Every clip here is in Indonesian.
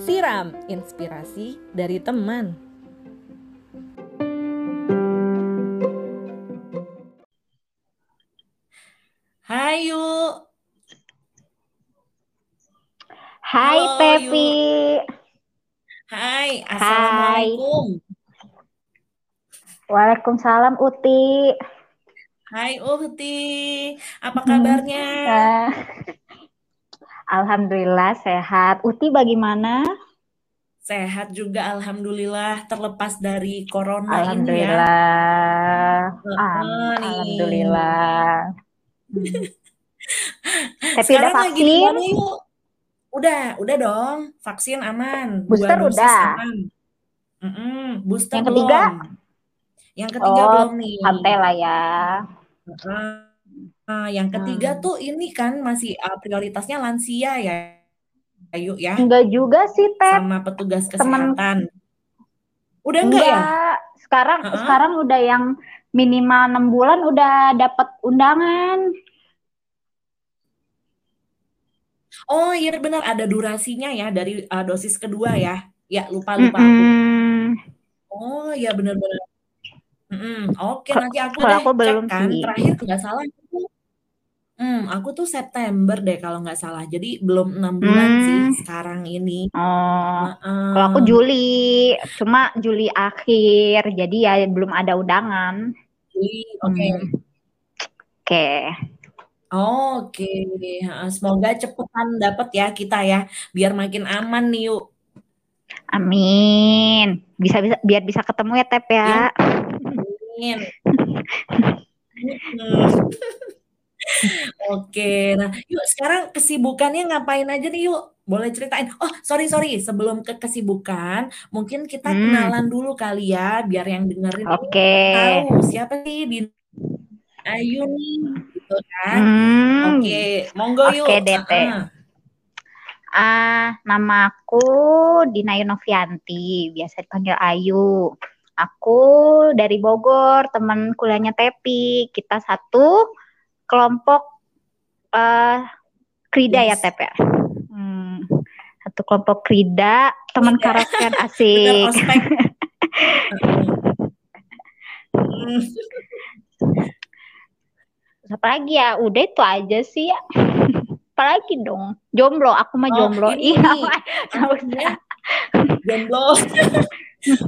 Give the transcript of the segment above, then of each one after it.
Siram inspirasi dari teman. Hai yuk. Hai Halo, Pepi. Hai, assalamualaikum. Waalaikumsalam Uti. Hai Uhti, apa Hmm. kabarnya? Nah, Alhamdulillah sehat. Uti bagaimana? Sehat juga, alhamdulillah. Terlepas dari corona ini ya. Alhamdulillah. Alhamdulillah. Hmm. Udah Sekarang lagi di vaksin? yuk? Udah, udah dong. Vaksin aman. Dua Booster dosis udah. aman. Mm-mm, Booster Yang ketiga? belum. Yang ketiga Oh, belum nih. santai lah ya. Nah, yang ketiga Hmm. tuh ini kan masih uh, prioritasnya lansia ya, Ayu ya, Enggak juga sih, Tep. sama petugas Temen kesehatan. Udah enggak ya? enggak. Sekarang Heeh. sekarang udah yang minimal 6 bulan udah dapat undangan. Oh iya benar ada durasinya ya dari uh, dosis kedua ya. Ya lupa lupa aku. Mm-mm. Oh iya benar-benar. Mm-mm. Oke Ke- nanti aku Kalau deh aku cek belum kan sih. terakhir nggak salah aku, hmm, aku tuh September deh kalau nggak salah. Jadi belum enam bulan sih Hmm. sekarang ini. Oh, kalau aku Juli, cuma Juli akhir, jadi ya belum ada undangan. Juli, Oke. Hmm. Oke, Oke, Heeh, semoga cepetan dapat ya kita ya, biar makin aman nih yuk. amin. Bisa bisa biar bisa ketemu ya Tep Ya, ya. Amin. Oke, nah yuk sekarang kesibukannya ngapain aja nih yuk? Boleh ceritain. Oh, sorry sorry, sebelum ke kesibukan, mungkin kita Hmm, kenalan dulu kali ya, biar yang dengerin oke. tahu siapa sih Dina Ayu nih, gitu kan? Hmm, Oke, monggo oke yuk. deh Tep. Heeh. Ah, nama aku Dina Yunovianti, biasa dipanggil Ayu. Aku dari Bogor, teman kuliahnya Tepi. Kita satu kelompok eh Krida ya Yes, Tep ya. Hmm, satu kelompok Krida, teman tidak. karaokean Bener asik. Hmm. Apa lagi ya? Udah itu aja sih ya. Apalagi dong? Jomblo, aku mah Oh, jomblo. ini Iya, jomblo.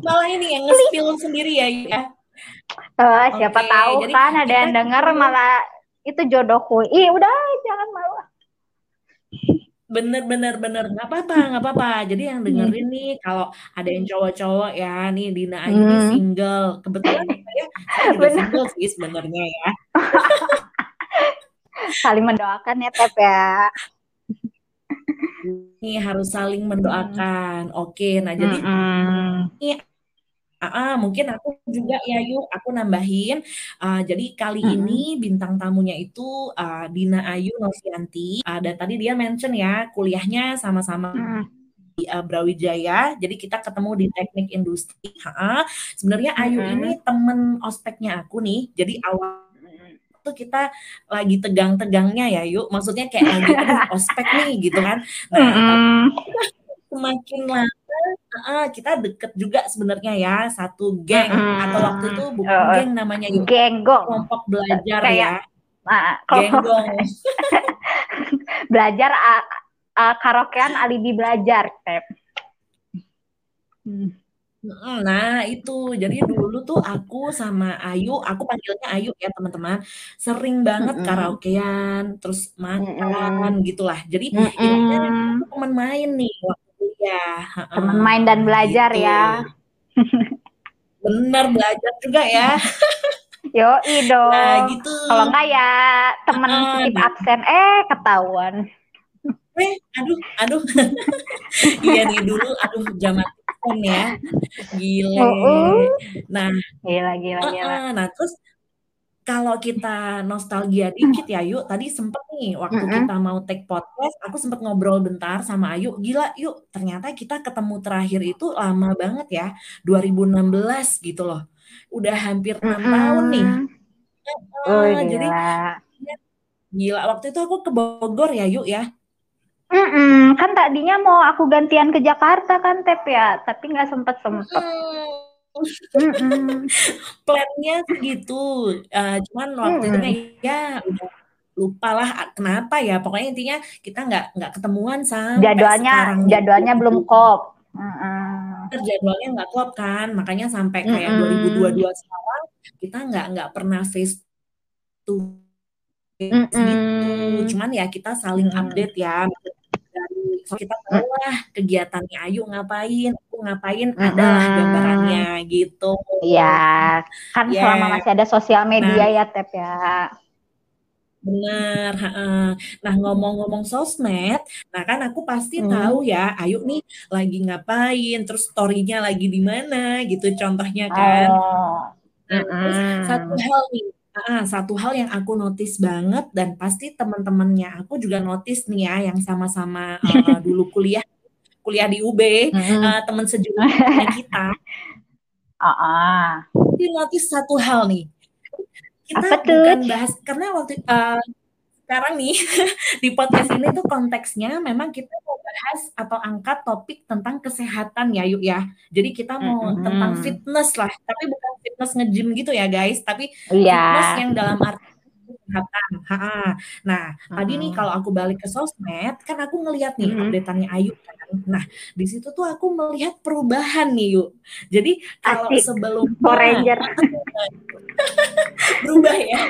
Malah ini yang nge-spill sendiri ya, ya. Eh, siapa Oke, tahu jadi kan ada yang denger ketemu malah itu jodohku. Ih, udah jangan malu. bener bener bener nggak apa-apa nggak apa-apa. Jadi yang Hmm. dengerin nih kalau ada yang cowok-cowok ya nih Dina Hmm. single. Kebetulan saya saya juga single sih sebenarnya ya. Saling mendoakan ya, Tep ya. Nih harus saling Hmm. mendoakan. Oke, nah jadi ini ah, ah, mungkin aku juga ya yuk aku nambahin. Ah, jadi kali Mm-mm. ini bintang tamunya itu ah, Dina Ayu Novianti. Ah, dan tadi dia mention ya kuliahnya sama-sama Mm. di uh, Brawijaya. Jadi kita ketemu di teknik industri. Ha, sebenarnya Ayu Mm-mm. ini temen ospeknya aku nih. Jadi awal tuh kita lagi tegang-tegangnya ya yuk. Maksudnya kayak lagi ospek nih gitu kan. Nah, Mm-mm. semakin lama kita deket juga sebenarnya ya satu geng atau waktu itu bukan Eh, geng namanya yuk Genggong. kelompok belajar Kayak ya. kelompok Genggong. belajar ah, ah, karaokean alibi belajar, Tep. Hmm. Mm, Nah, itu. Jadi dulu tuh aku sama Ayu, aku panggilnya Ayu ya, teman-teman. Sering banget Mm-mm. karaokean, terus makan Mm-mm. gitulah. Jadi ibaratnya aku Mm-mm. teman main nih waktu kuliah. Teman Heeh, main dan belajar gitu. ya. Bener belajar juga ya. Yoi Nah, dong. gitu. Kalau enggak ya temen Heeh, skip nah, absen, eh ketahuan. Eh, aduh, aduh. Iya nih dulu, aduh zaman telepon ya. Gile. Uh, Nah, gila, gila, gila. Heeh, nah terus kalau kita nostalgia dikit ya yuk, tadi sempet nih waktu Mm-mm. kita mau take podcast, aku sempet ngobrol bentar sama Ayu, gila yuk, ternyata kita ketemu terakhir itu lama banget ya, 2016 gitu loh. Udah hampir enam tahun nih. Oh, jadi gila. Gila, waktu itu aku ke Bogor ya, yuk ya. Mm-mm, kan tadinya mau aku gantian ke Jakarta kan Tep ya, tapi nggak sempet sempet. Mm. Plannya segitu, uh, cuman waktu mm. itu ya udah lupa lah kenapa ya. Pokoknya intinya kita nggak nggak ketemuan sampai jadwalnya sekarang. Gitu. Jadwalnya belum kop. Mm-mm. Jadwalnya nggak klop kan, makanya sampai kayak mm 2022 sekarang kita nggak nggak pernah face to face mm gitu. Cuman ya kita saling update ya kita tahu lah kegiatannya Ayu ngapain, aku ngapain, mm-hmm. adalah gambarannya gitu. Iya, kan yeah. selama masih ada sosial media nah, ya Tep ya. Benar. Nah ngomong-ngomong sosmed, nah kan aku pasti hmm. tahu ya, Ayu nih lagi ngapain, terus story-nya lagi di mana gitu contohnya kan. Oh. Nah, terus satu hal nih, Ah, satu hal yang aku notice banget dan pasti teman-temannya aku juga notice nih ya yang sama-sama uh, dulu kuliah kuliah di UB mm-hmm. uh, teman sejurusannya kita. Ah, uh-uh. Jadi notice satu hal nih. Kita Apa bukan bahas karena waktu uh, sekarang nih di podcast ini tuh konteksnya memang kita mau bahas atau angkat topik tentang kesehatan ya yuk ya. Jadi kita mau mm-hmm. tentang fitness lah, tapi bukan fitness nge-gym gitu ya guys, tapi yeah. fitness yang dalam arti kesehatan. Ha -ha. Nah, mm-hmm. tadi nih kalau aku balik ke sosmed, kan aku ngelihat nih mm-hmm. updateannya Ayu kan. Nah, di situ tuh aku melihat perubahan nih yuk. Jadi kalau sebelum Ranger berubah ya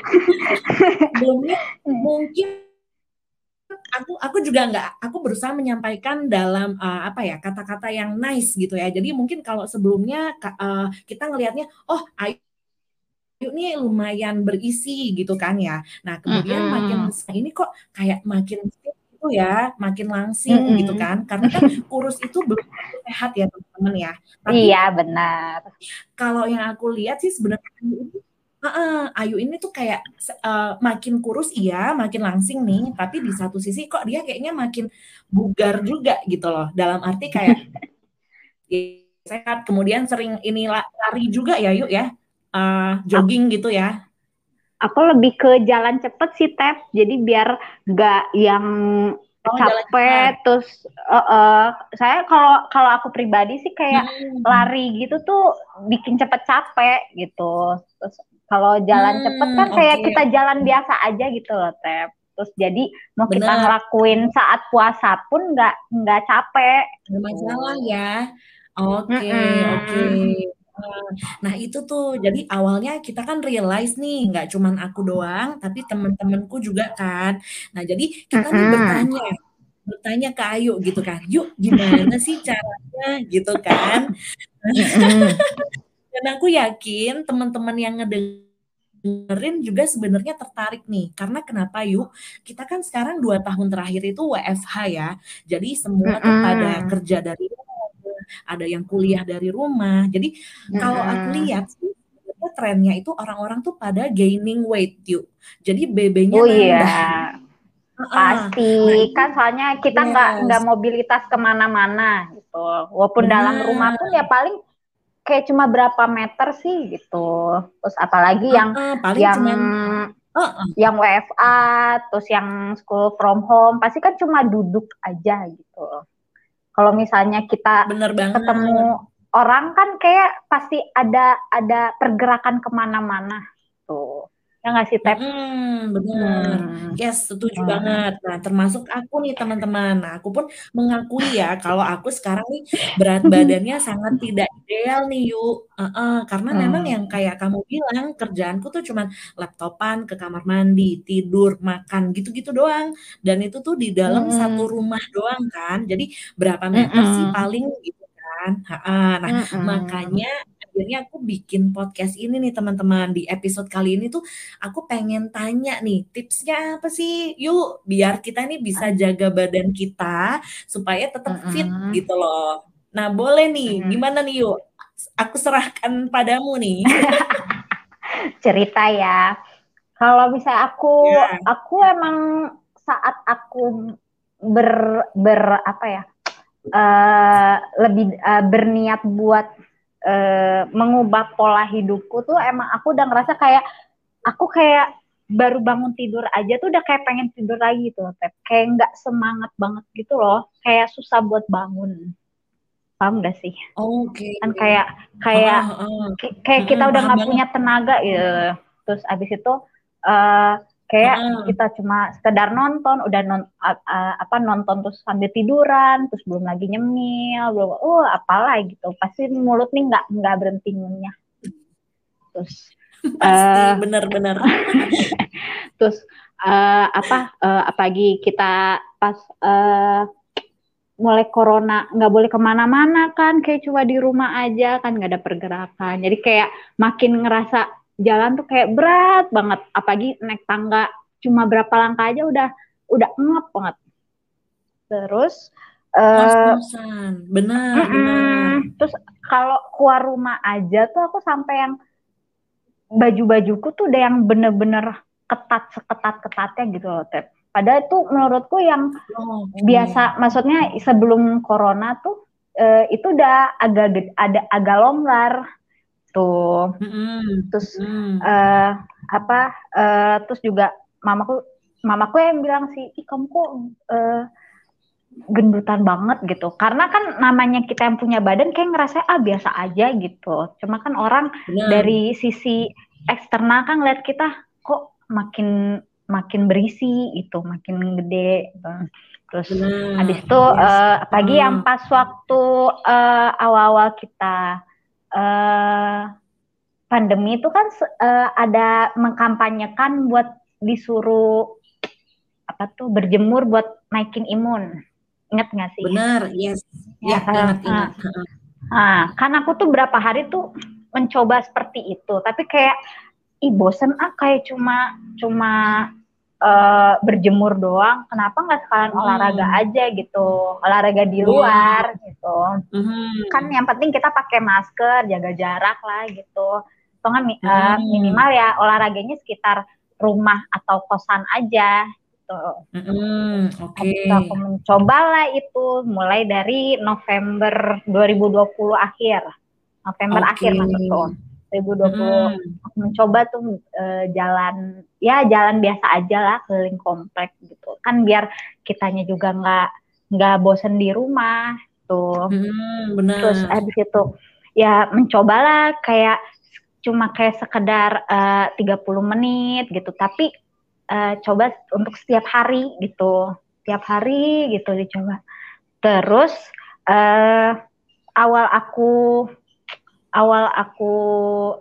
sebelumnya mungkin aku aku juga nggak aku berusaha menyampaikan dalam uh, apa ya kata-kata yang nice gitu ya jadi mungkin kalau sebelumnya uh, kita ngelihatnya oh ayo Ayu nih lumayan berisi gitu kan ya. Nah kemudian mm -hmm. makin ini kok kayak makin itu ya, makin langsing mm -hmm. gitu kan. Karena kan kurus itu belum sehat ya teman-teman ya. Tapi, iya benar. Kalau yang aku lihat sih sebenarnya Uh, Ayu ini tuh kayak uh, makin kurus iya, makin langsing nih, tapi di satu sisi kok dia kayaknya makin bugar juga gitu loh. Dalam arti kayak sehat, kemudian sering ini lari juga ya yuk ya, uh, jogging gitu ya. Aku lebih ke jalan cepet sih Tep, jadi biar nggak yang oh, capek terus uh, uh, saya kalau kalau aku pribadi sih kayak hmm. lari gitu tuh bikin cepet capek gitu terus kalau jalan hmm, cepet kan kayak okay. kita jalan biasa aja gitu loh, Tep. Terus jadi mau Bener. kita ngelakuin saat puasa pun nggak nggak capek. Nggak masalah ya. Oke, okay, oke. Okay. Nah itu tuh jadi awalnya kita kan realize nih nggak cuman aku doang tapi teman-temanku juga kan. Nah jadi kita nih bertanya bertanya ke Ayu gitu kan, yuk gimana sih caranya gitu kan. Dan aku yakin teman-teman yang ngedengerin juga sebenarnya tertarik nih. Karena kenapa yuk? Kita kan sekarang dua tahun terakhir itu WFH ya. Jadi semua mm -hmm. tuh pada kerja dari ada yang kuliah dari rumah. Jadi -hmm. kalau aku lihat sih trennya itu orang-orang tuh pada gaining weight yuk. Jadi BB-nya oh. Iya. Pasti nah, kan soalnya kita nggak yes. nggak mobilitas ke mana-mana gitu. Walaupun nah. dalam rumah pun ya paling kayak cuma berapa meter sih gitu. Terus apalagi yang uh, uh, yang cuman, uh, uh. yang WFA, terus yang school from home, pasti kan cuma duduk aja gitu. Kalau misalnya kita Bener banget. ketemu orang kan kayak pasti ada ada pergerakan ke mana-mana tuh. Ya nggak sih, Tep? Hmm, benar. Hmm. Yes, setuju hmm. banget. Nah, termasuk aku nih, teman-teman. Nah, aku pun mengakui ya kalau aku sekarang nih berat badannya sangat tidak ideal nih, yuk. Uh -uh, karena hmm. memang yang kayak kamu bilang, kerjaanku tuh cuman laptopan, ke kamar mandi, tidur, makan, gitu-gitu doang. Dan itu tuh di dalam hmm. satu rumah doang kan. Jadi berapa meter hmm. sih paling gitu kan? Ha -ha. Nah, hmm. makanya akhirnya aku bikin podcast ini nih teman-teman. Di episode kali ini tuh aku pengen tanya nih tipsnya apa sih? Yuk biar kita nih bisa jaga badan kita supaya tetap fit mm -hmm. gitu loh. Nah boleh nih -hmm. gimana nih yuk? Aku serahkan padamu nih. Cerita ya. Kalau misalnya aku yeah. aku emang saat aku ber ber apa ya uh, lebih uh, berniat buat uh, mengubah pola hidupku tuh emang aku udah ngerasa kayak aku kayak baru bangun tidur aja tuh udah kayak pengen tidur lagi tuh Tep. kayak nggak semangat banget gitu loh kayak susah buat bangun paham gak sih Oke. Okay. kan kayak kayak Ah, ah. kayak kita udah nggak punya tenaga ya terus abis itu eh kayak Ah. kita cuma sekedar nonton udah non a- apa nonton terus sambil tiduran terus belum lagi nyemil belum oh apalah gitu pasti mulut nih nggak nggak berhenti ngunyah terus Pasti eh, benar-benar. terus eh, apa eh, apalagi kita pas eh, mulai corona nggak boleh ke mana-mana kan kayak cuma di rumah aja kan nggak ada pergerakan jadi kayak makin ngerasa jalan tuh kayak berat banget apalagi naik tangga cuma berapa langkah aja udah udah ngep banget terus eh, Ngos-ngosan. Benar, benar. Mm-mm. Terus kalau keluar rumah aja tuh aku sampai yang baju-bajuku tuh udah yang bener-bener ketat seketat-ketatnya gitu loh, Tep. Padahal itu menurutku yang Oke. biasa, maksudnya sebelum corona tuh eh, itu udah agak ada agak longgar tuh. Mm-mm. Terus Mm. eh apa eh, terus juga mamaku mamaku yang bilang sih ih kamu kok eh, gendutan banget gitu karena kan namanya kita yang punya badan kayak ngerasa ah biasa aja gitu cuma kan orang Benar. dari sisi eksternal kan lihat kita kok makin makin berisi itu makin gede gitu. terus Benar. Habis itu Yes. eh, apalagi Hmm. yang pas waktu eh, awal-awal kita eh, pandemi itu kan eh, ada mengkampanyekan buat disuruh apa tuh berjemur buat naikin imun. Ingat nggak sih? Benar, yes. Ya, Ya, ingat, ah, ingat. Nah, kan aku tuh berapa hari tuh mencoba seperti itu, tapi kayak ih bosen ah kayak cuma cuma eh, berjemur doang. Kenapa nggak sekalian Hmm. olahraga aja gitu, olahraga di Iya. luar gitu. Mhm. Kan yang penting kita pakai masker, jaga jarak lah gitu. Atau eh, Hmm. minimal ya olahraganya sekitar rumah atau kosan aja. Gitu. Mhm. Oke. Itu aku mencoba lah itu mulai dari November 2020 akhir. November Oke. akhir maksudku. 2020 Mhm. aku mencoba tuh eh, jalan ya jalan biasa aja lah keliling komplek gitu. Kan biar kitanya juga nggak nggak bosen di rumah tuh. Mhm, benar. Terus habis itu ya mencobalah kayak cuma kayak sekedar eh, 30 menit gitu, tapi eh, coba untuk setiap hari gitu. Tiap hari gitu dicoba. Terus eh, awal aku awal aku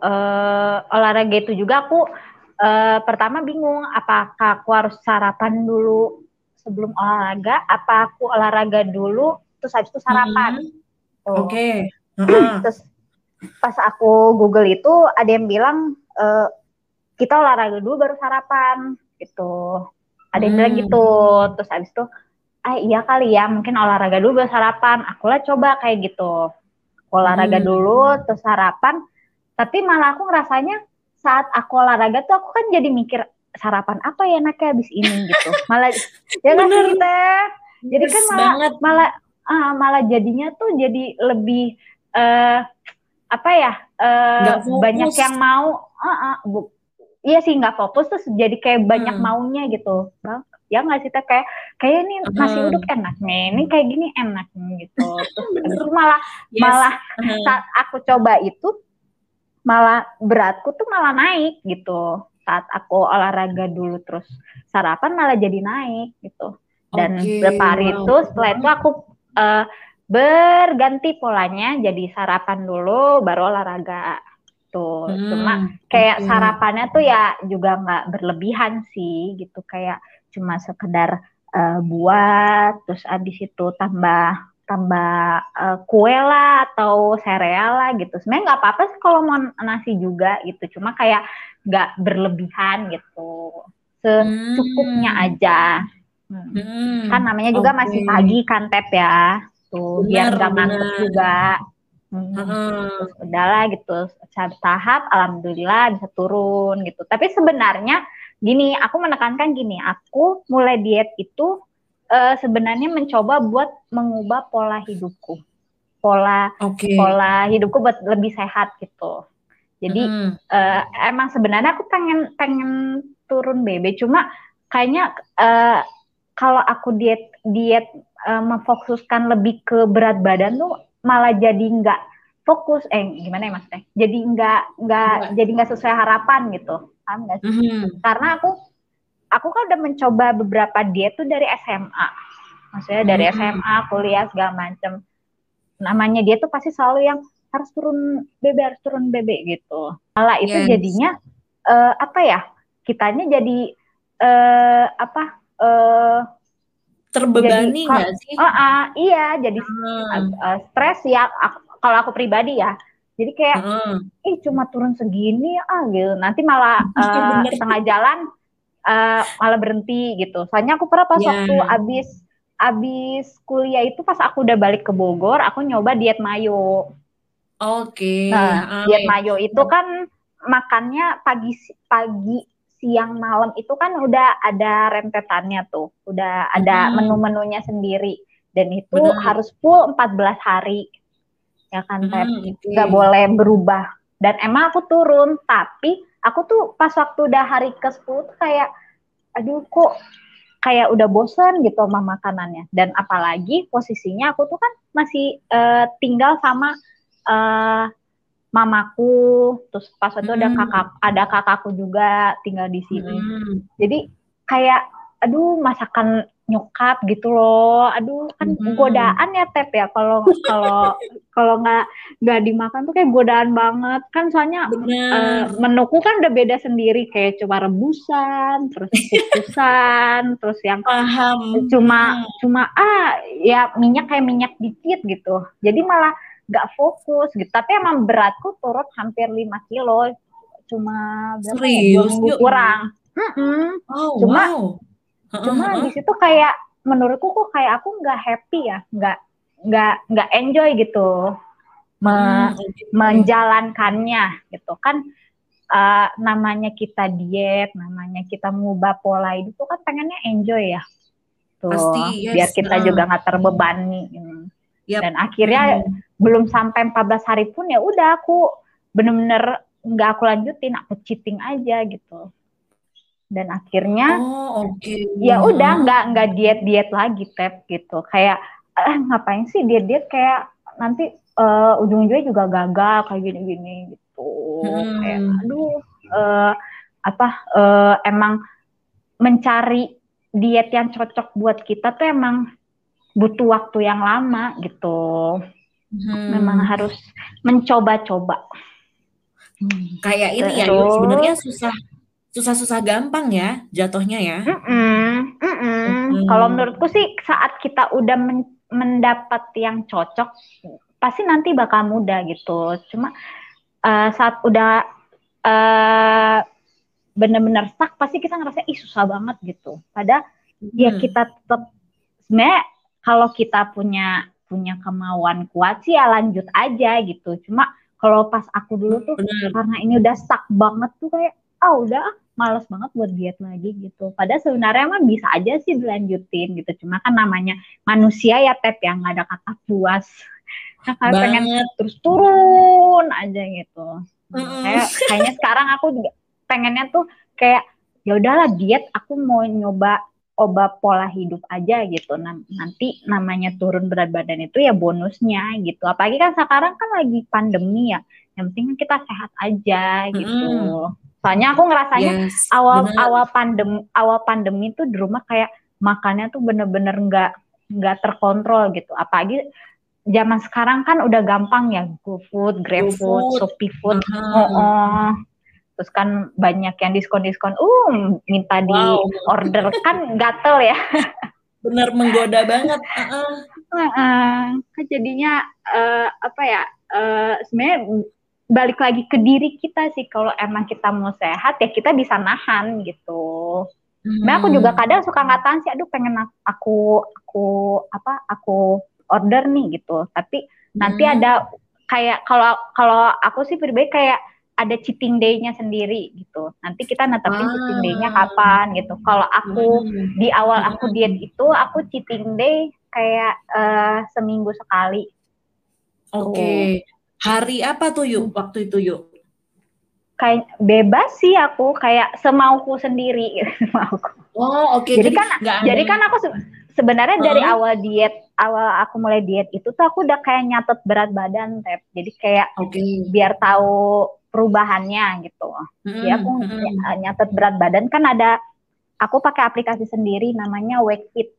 eh, olahraga itu juga aku eh, pertama bingung apakah aku harus sarapan dulu sebelum olahraga, apa aku olahraga dulu terus habis itu sarapan. Tuh. Oke. Heeh. Terus pas aku Google itu ada yang bilang eh, kita olahraga dulu baru sarapan gitu. Ada yang bilang Hmm. gitu. Terus habis itu ah iya kali ya mungkin olahraga dulu baru sarapan. Aku lah coba kayak gitu. Olahraga Hmm. dulu terus sarapan. Tapi malah aku ngerasanya saat aku olahraga tuh aku kan jadi mikir sarapan apa ya enaknya habis ini gitu. Malah ya Bener. Teh? Jadi kan malah banget. malah ah, malah jadinya tuh jadi lebih eh apa ya fokus. banyak yang mau ah, ah, bu- iya sih nggak fokus terus jadi kayak banyak Hmm. maunya gitu Bang, ya nggak sih Teh? kayak kayak ini nasi Hmm. uduk enak nih ini kayak gini enak nih gitu terus malah Yes. malah Heeh. saat aku coba itu malah beratku tuh malah naik gitu saat aku olahraga dulu terus sarapan malah jadi naik gitu dan Oke, beberapa hari wow. itu setelah itu aku eh, berganti polanya jadi sarapan dulu baru olahraga tuh Hmm, cuma kayak oke. sarapannya tuh ya juga nggak berlebihan sih gitu kayak cuma sekedar eh, buat terus abis itu tambah tambah eh, kue lah atau sereal lah gitu sebenarnya nggak apa-apa sih kalau mau nasi juga gitu cuma kayak nggak berlebihan gitu secukupnya Hmm. aja Hmm. Hmm. kan namanya juga Oke. masih pagi kan tep ya tuh biar Benar, nggak ngantuk benar. juga Hmm. Heeh. Terus udahlah gitu secara tahap alhamdulillah bisa turun gitu tapi sebenarnya gini aku menekankan gini aku mulai diet itu eh, sebenarnya mencoba buat mengubah pola hidupku. Pola Oke. pola hidupku buat lebih sehat gitu. Jadi Hmm. eh, emang sebenarnya aku pengen pengen turun BB cuma kayaknya uh, kalau aku diet diet uh, memfokuskan lebih ke berat badan tuh malah jadi nggak fokus. Eh gimana ya mas teh jadi nggak nggak jadi nggak sesuai harapan gitu. Paham nggak sih? Mm-hmm. karena aku aku kan udah mencoba beberapa diet tuh dari SMA maksudnya dari mm-hmm. SMA kuliah segala macem namanya dia tuh pasti selalu yang harus turun BB harus turun BB gitu malah itu yes. jadinya uh, apa ya kitanya jadi uh, apa uh, terbebani nggak sih? Uh, uh, iya, jadi hmm. uh, stres ya. Aku, kalau aku pribadi ya, jadi kayak, hmm. ih cuma turun segini ah gitu. Nanti malah uh, tengah jalan uh, malah berhenti gitu. Soalnya aku pernah pas yeah. waktu abis abis kuliah itu pas aku udah balik ke Bogor, aku nyoba diet mayo. Oke. Okay. Nah, diet mayo itu kan makannya pagi pagi siang malam itu kan udah ada rentetannya tuh, udah ada hmm. menu-menunya sendiri dan itu Benar. harus full 14 hari. Ya kan, hmm, okay. nggak boleh berubah. Dan emang aku turun, tapi aku tuh pas waktu udah hari ke-10 tuh kayak aduh kok kayak udah bosen gitu sama makanannya. Dan apalagi posisinya aku tuh kan masih uh, tinggal sama uh, mamaku, terus pas itu hmm. ada kakak ada kakakku juga tinggal di sini. Hmm. Jadi kayak aduh masakan nyokap gitu loh. Aduh kan hmm. godaan ya Tep ya kalau kalau kalau nggak nggak dimakan tuh kayak godaan banget. Kan soalnya uh, menuku kan udah beda sendiri kayak cuma rebusan, terus kukusan, terus yang paham. Cuma hmm. cuma ah ya minyak kayak minyak dikit gitu. Jadi malah nggak fokus gitu tapi emang beratku turun hampir 5 kilo cuma berapa ya? Serius? Ya, kurang mm -mm. Oh, cuma wow. Cuma di situ kayak menurutku kok kayak aku nggak happy ya nggak nggak nggak enjoy gitu me hmm, menjalankannya gitu kan uh, namanya kita diet namanya kita mengubah pola hidup kan pengennya enjoy ya tuh Pasti, yes. biar kita uh. juga nggak terbebani gitu. Yep. Dan akhirnya hmm. belum sampai 14 hari pun ya udah aku bener-bener nggak aku lanjutin, aku cheating aja gitu. Dan akhirnya oh, okay. ya udah nggak nggak diet diet lagi tep gitu. Kayak eh, ngapain sih diet diet kayak nanti uh, ujung-ujungnya juga gagal kayak gini-gini gitu. Hmm. Kayak aduh uh, apa uh, emang mencari diet yang cocok buat kita tuh emang butuh waktu yang lama gitu. Hmm. Memang harus mencoba-coba. Hmm. Kayak ini ya, Terus, ya, sebenarnya susah susah-susah gampang ya jatuhnya ya. Mm -mm, mm -mm. Kalau menurutku sih saat kita udah men mendapat yang cocok, pasti nanti bakal mudah gitu. Cuma uh, saat udah uh, benar-benar stuck, pasti kita ngerasa ih susah banget gitu. Padahal hmm. ya kita tetap sebenarnya kalau kita punya punya kemauan kuat sih ya lanjut aja gitu. Cuma kalau pas aku dulu tuh Bener. karena ini udah stuck banget tuh kayak ah oh, udah males banget buat diet lagi gitu. Padahal sebenarnya mah bisa aja sih dilanjutin gitu. Cuma kan namanya manusia ya Tep yang nggak ada kata puas. Nah, kalau pengen terus turun aja gitu. Mm. Kayak kayaknya sekarang aku juga pengennya tuh kayak ya udahlah diet aku mau nyoba obat pola hidup aja gitu. Nanti namanya turun berat badan itu ya bonusnya gitu. Apalagi kan sekarang kan lagi pandemi ya. Yang penting kan kita sehat aja gitu. Mm. Soalnya aku ngerasanya yes, awal bener. awal pandemi awal pandemi tuh di rumah kayak makannya tuh bener-bener nggak nggak terkontrol gitu. Apalagi zaman sekarang kan udah gampang ya GoFood, GrabFood, Shopee Food. Uh -huh. oh, oh terus kan banyak yang diskon-diskon, uh minta di wow. order kan gatel ya. Bener menggoda banget. Uh -uh. Uh, jadinya uh, apa ya? Uh, Sebenarnya balik lagi ke diri kita sih kalau emang kita mau sehat ya kita bisa nahan gitu. Hmm. Nah aku juga kadang suka ngatain sih, aduh pengen aku aku apa aku order nih gitu. Tapi hmm. nanti ada kayak kalau kalau aku sih pribadi kayak ada cheating day-nya sendiri gitu. Nanti kita netepin ah. cheating day-nya kapan gitu. Kalau aku hmm. di awal aku diet itu aku cheating day kayak uh, seminggu sekali. Oke. Okay. Hari apa tuh yuk waktu itu yuk? kayak bebas sih aku kayak semauku sendiri semauku. Oh oke. Okay. Jadi, jadi kan jadi kan aku se sebenarnya uh -huh. dari awal diet awal aku mulai diet itu tuh aku udah kayak nyatet berat badan tep. Jadi kayak okay. biar tahu perubahannya gitu. Hmm, Jadi aku hmm. nyatet berat badan kan ada aku pakai aplikasi sendiri namanya Wakefit.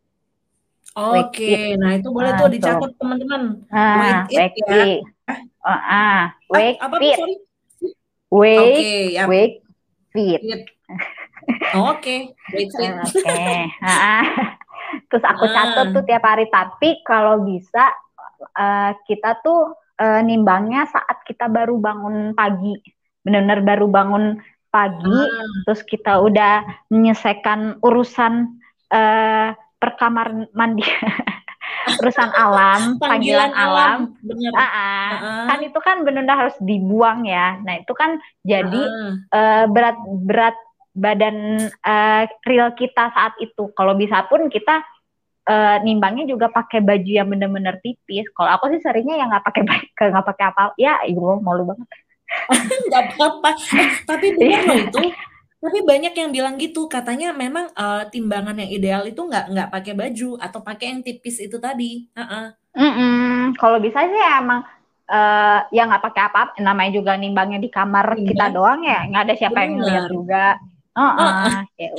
Oke, okay. nah itu boleh nah, tuh dicatat teman-teman. Nah, It ya. Oh, ah, Wake ah, apa Fit. Wake, okay, ya. Wake Fit. Oke, Wake Fit. Oke. Terus aku ah. catat tuh tiap hari. Tapi kalau bisa uh, kita tuh uh, nimbangnya saat kita baru bangun pagi. Benar-benar baru bangun pagi, ah. terus kita udah menyelesaikan urusan uh, perkamar mandi urusan alam panggilan, panggilan alam, alam. Uh -uh. Uh kan itu kan benar-benar harus dibuang ya. Nah itu kan jadi uh uh, berat berat badan uh, real kita saat itu. Kalau bisa pun kita uh, nimbangnya juga pakai baju yang benar-benar tipis. Kalau aku sih seringnya yang nggak pakai nggak pakai apa ya ibu malu banget. Nggak apa-apa. Eh, tapi benar loh itu tapi banyak yang bilang gitu, katanya memang uh, timbangan yang ideal itu nggak nggak pakai baju atau pakai yang tipis itu tadi. Uh-uh. Mm -mm. Kalau bisa sih emang uh, ya nggak pakai apa-apa. Namanya juga nimbangnya di kamar Timbang. kita doang ya, nggak ada siapa yang lihat juga. Uh-uh. Uh-uh. Ya,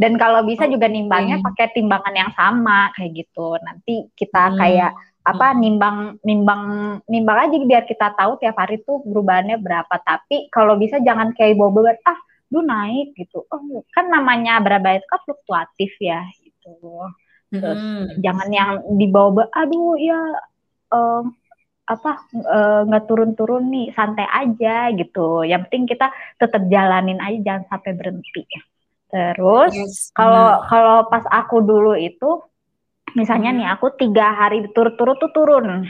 Dan kalau bisa juga nimbangnya pakai timbangan yang sama kayak gitu. Nanti kita hmm. kayak apa nimbang nimbang nimbang aja biar kita tahu tiap hari tuh perubahannya berapa. Tapi kalau bisa jangan kayak bawa beban ah lu naik gitu. Oh, kan namanya berapa itu kan fluktuatif ya gitu. Terus hmm. jangan yang dibawa aduh ya um, apa eh, nggak uh, turun-turun nih santai aja gitu. Yang penting kita tetap jalanin aja jangan sampai berhenti. Terus kalau yes. kalau pas aku dulu itu misalnya nih hmm. aku tiga hari turut-turut tuh turun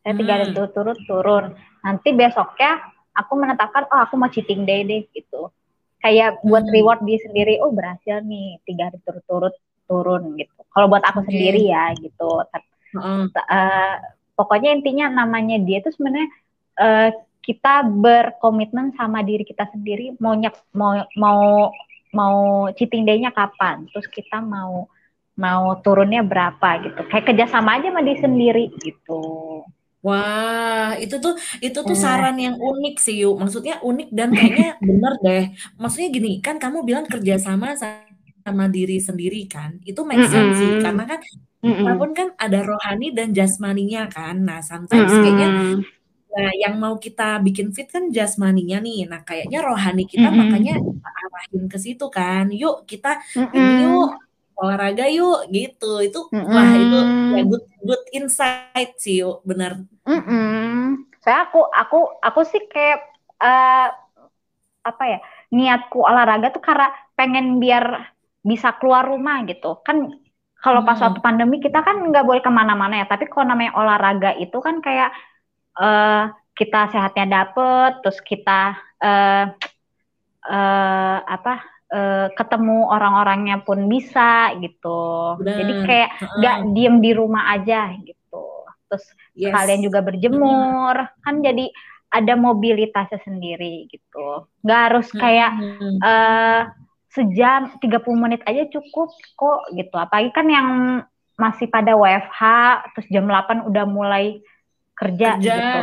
saya tiga hari hmm. turut-turut turun nanti besoknya aku menetapkan oh aku mau cheating day deh gitu kayak buat hmm. reward diri sendiri oh berhasil nih tiga hari turut-turut turun gitu kalau buat aku okay. sendiri ya gitu. Uh, pokoknya intinya namanya dia itu sebenarnya uh, kita berkomitmen sama diri kita sendiri mau mau mau mau cheating day-nya kapan terus kita mau mau turunnya berapa gitu. Kayak kerjasama aja sama diri sendiri gitu. Wah, itu tuh itu tuh hmm. saran yang unik sih, Yuk. Maksudnya unik dan kayaknya bener deh. Maksudnya gini, kan kamu bilang kerjasama sama diri sendiri kan, itu make sense mm -hmm. sih, karena kan walaupun kan ada rohani dan jasmaninya kan. Nah, sometimes mm -hmm. kayaknya Nah, yang mau kita bikin fit kan jasmaninya nih. Nah, kayaknya rohani kita mm -hmm. makanya arahin ke situ kan. Yuk kita mm -hmm. ini yuk olahraga yuk gitu itu mm -hmm. wah itu ya good good insight sih yuk benar mm -hmm. saya aku aku aku sih kayak uh, apa ya niatku olahraga tuh karena pengen biar bisa keluar rumah gitu kan kalau pas hmm. waktu pandemi kita kan nggak boleh ke mana-mana ya tapi kalau namanya olahraga itu kan kayak uh, kita sehatnya dapet terus kita uh, uh, apa uh, ketemu orang-orangnya pun bisa gitu. Bener. Jadi kayak nggak uh diem di rumah aja gitu. Terus yes. kalian juga berjemur, kan jadi ada mobilitasnya sendiri gitu. Nggak harus kayak uh -huh. uh, sejam 30 menit aja cukup kok gitu. Apalagi kan yang masih pada WFH terus jam 8 udah mulai kerja, kerja. gitu.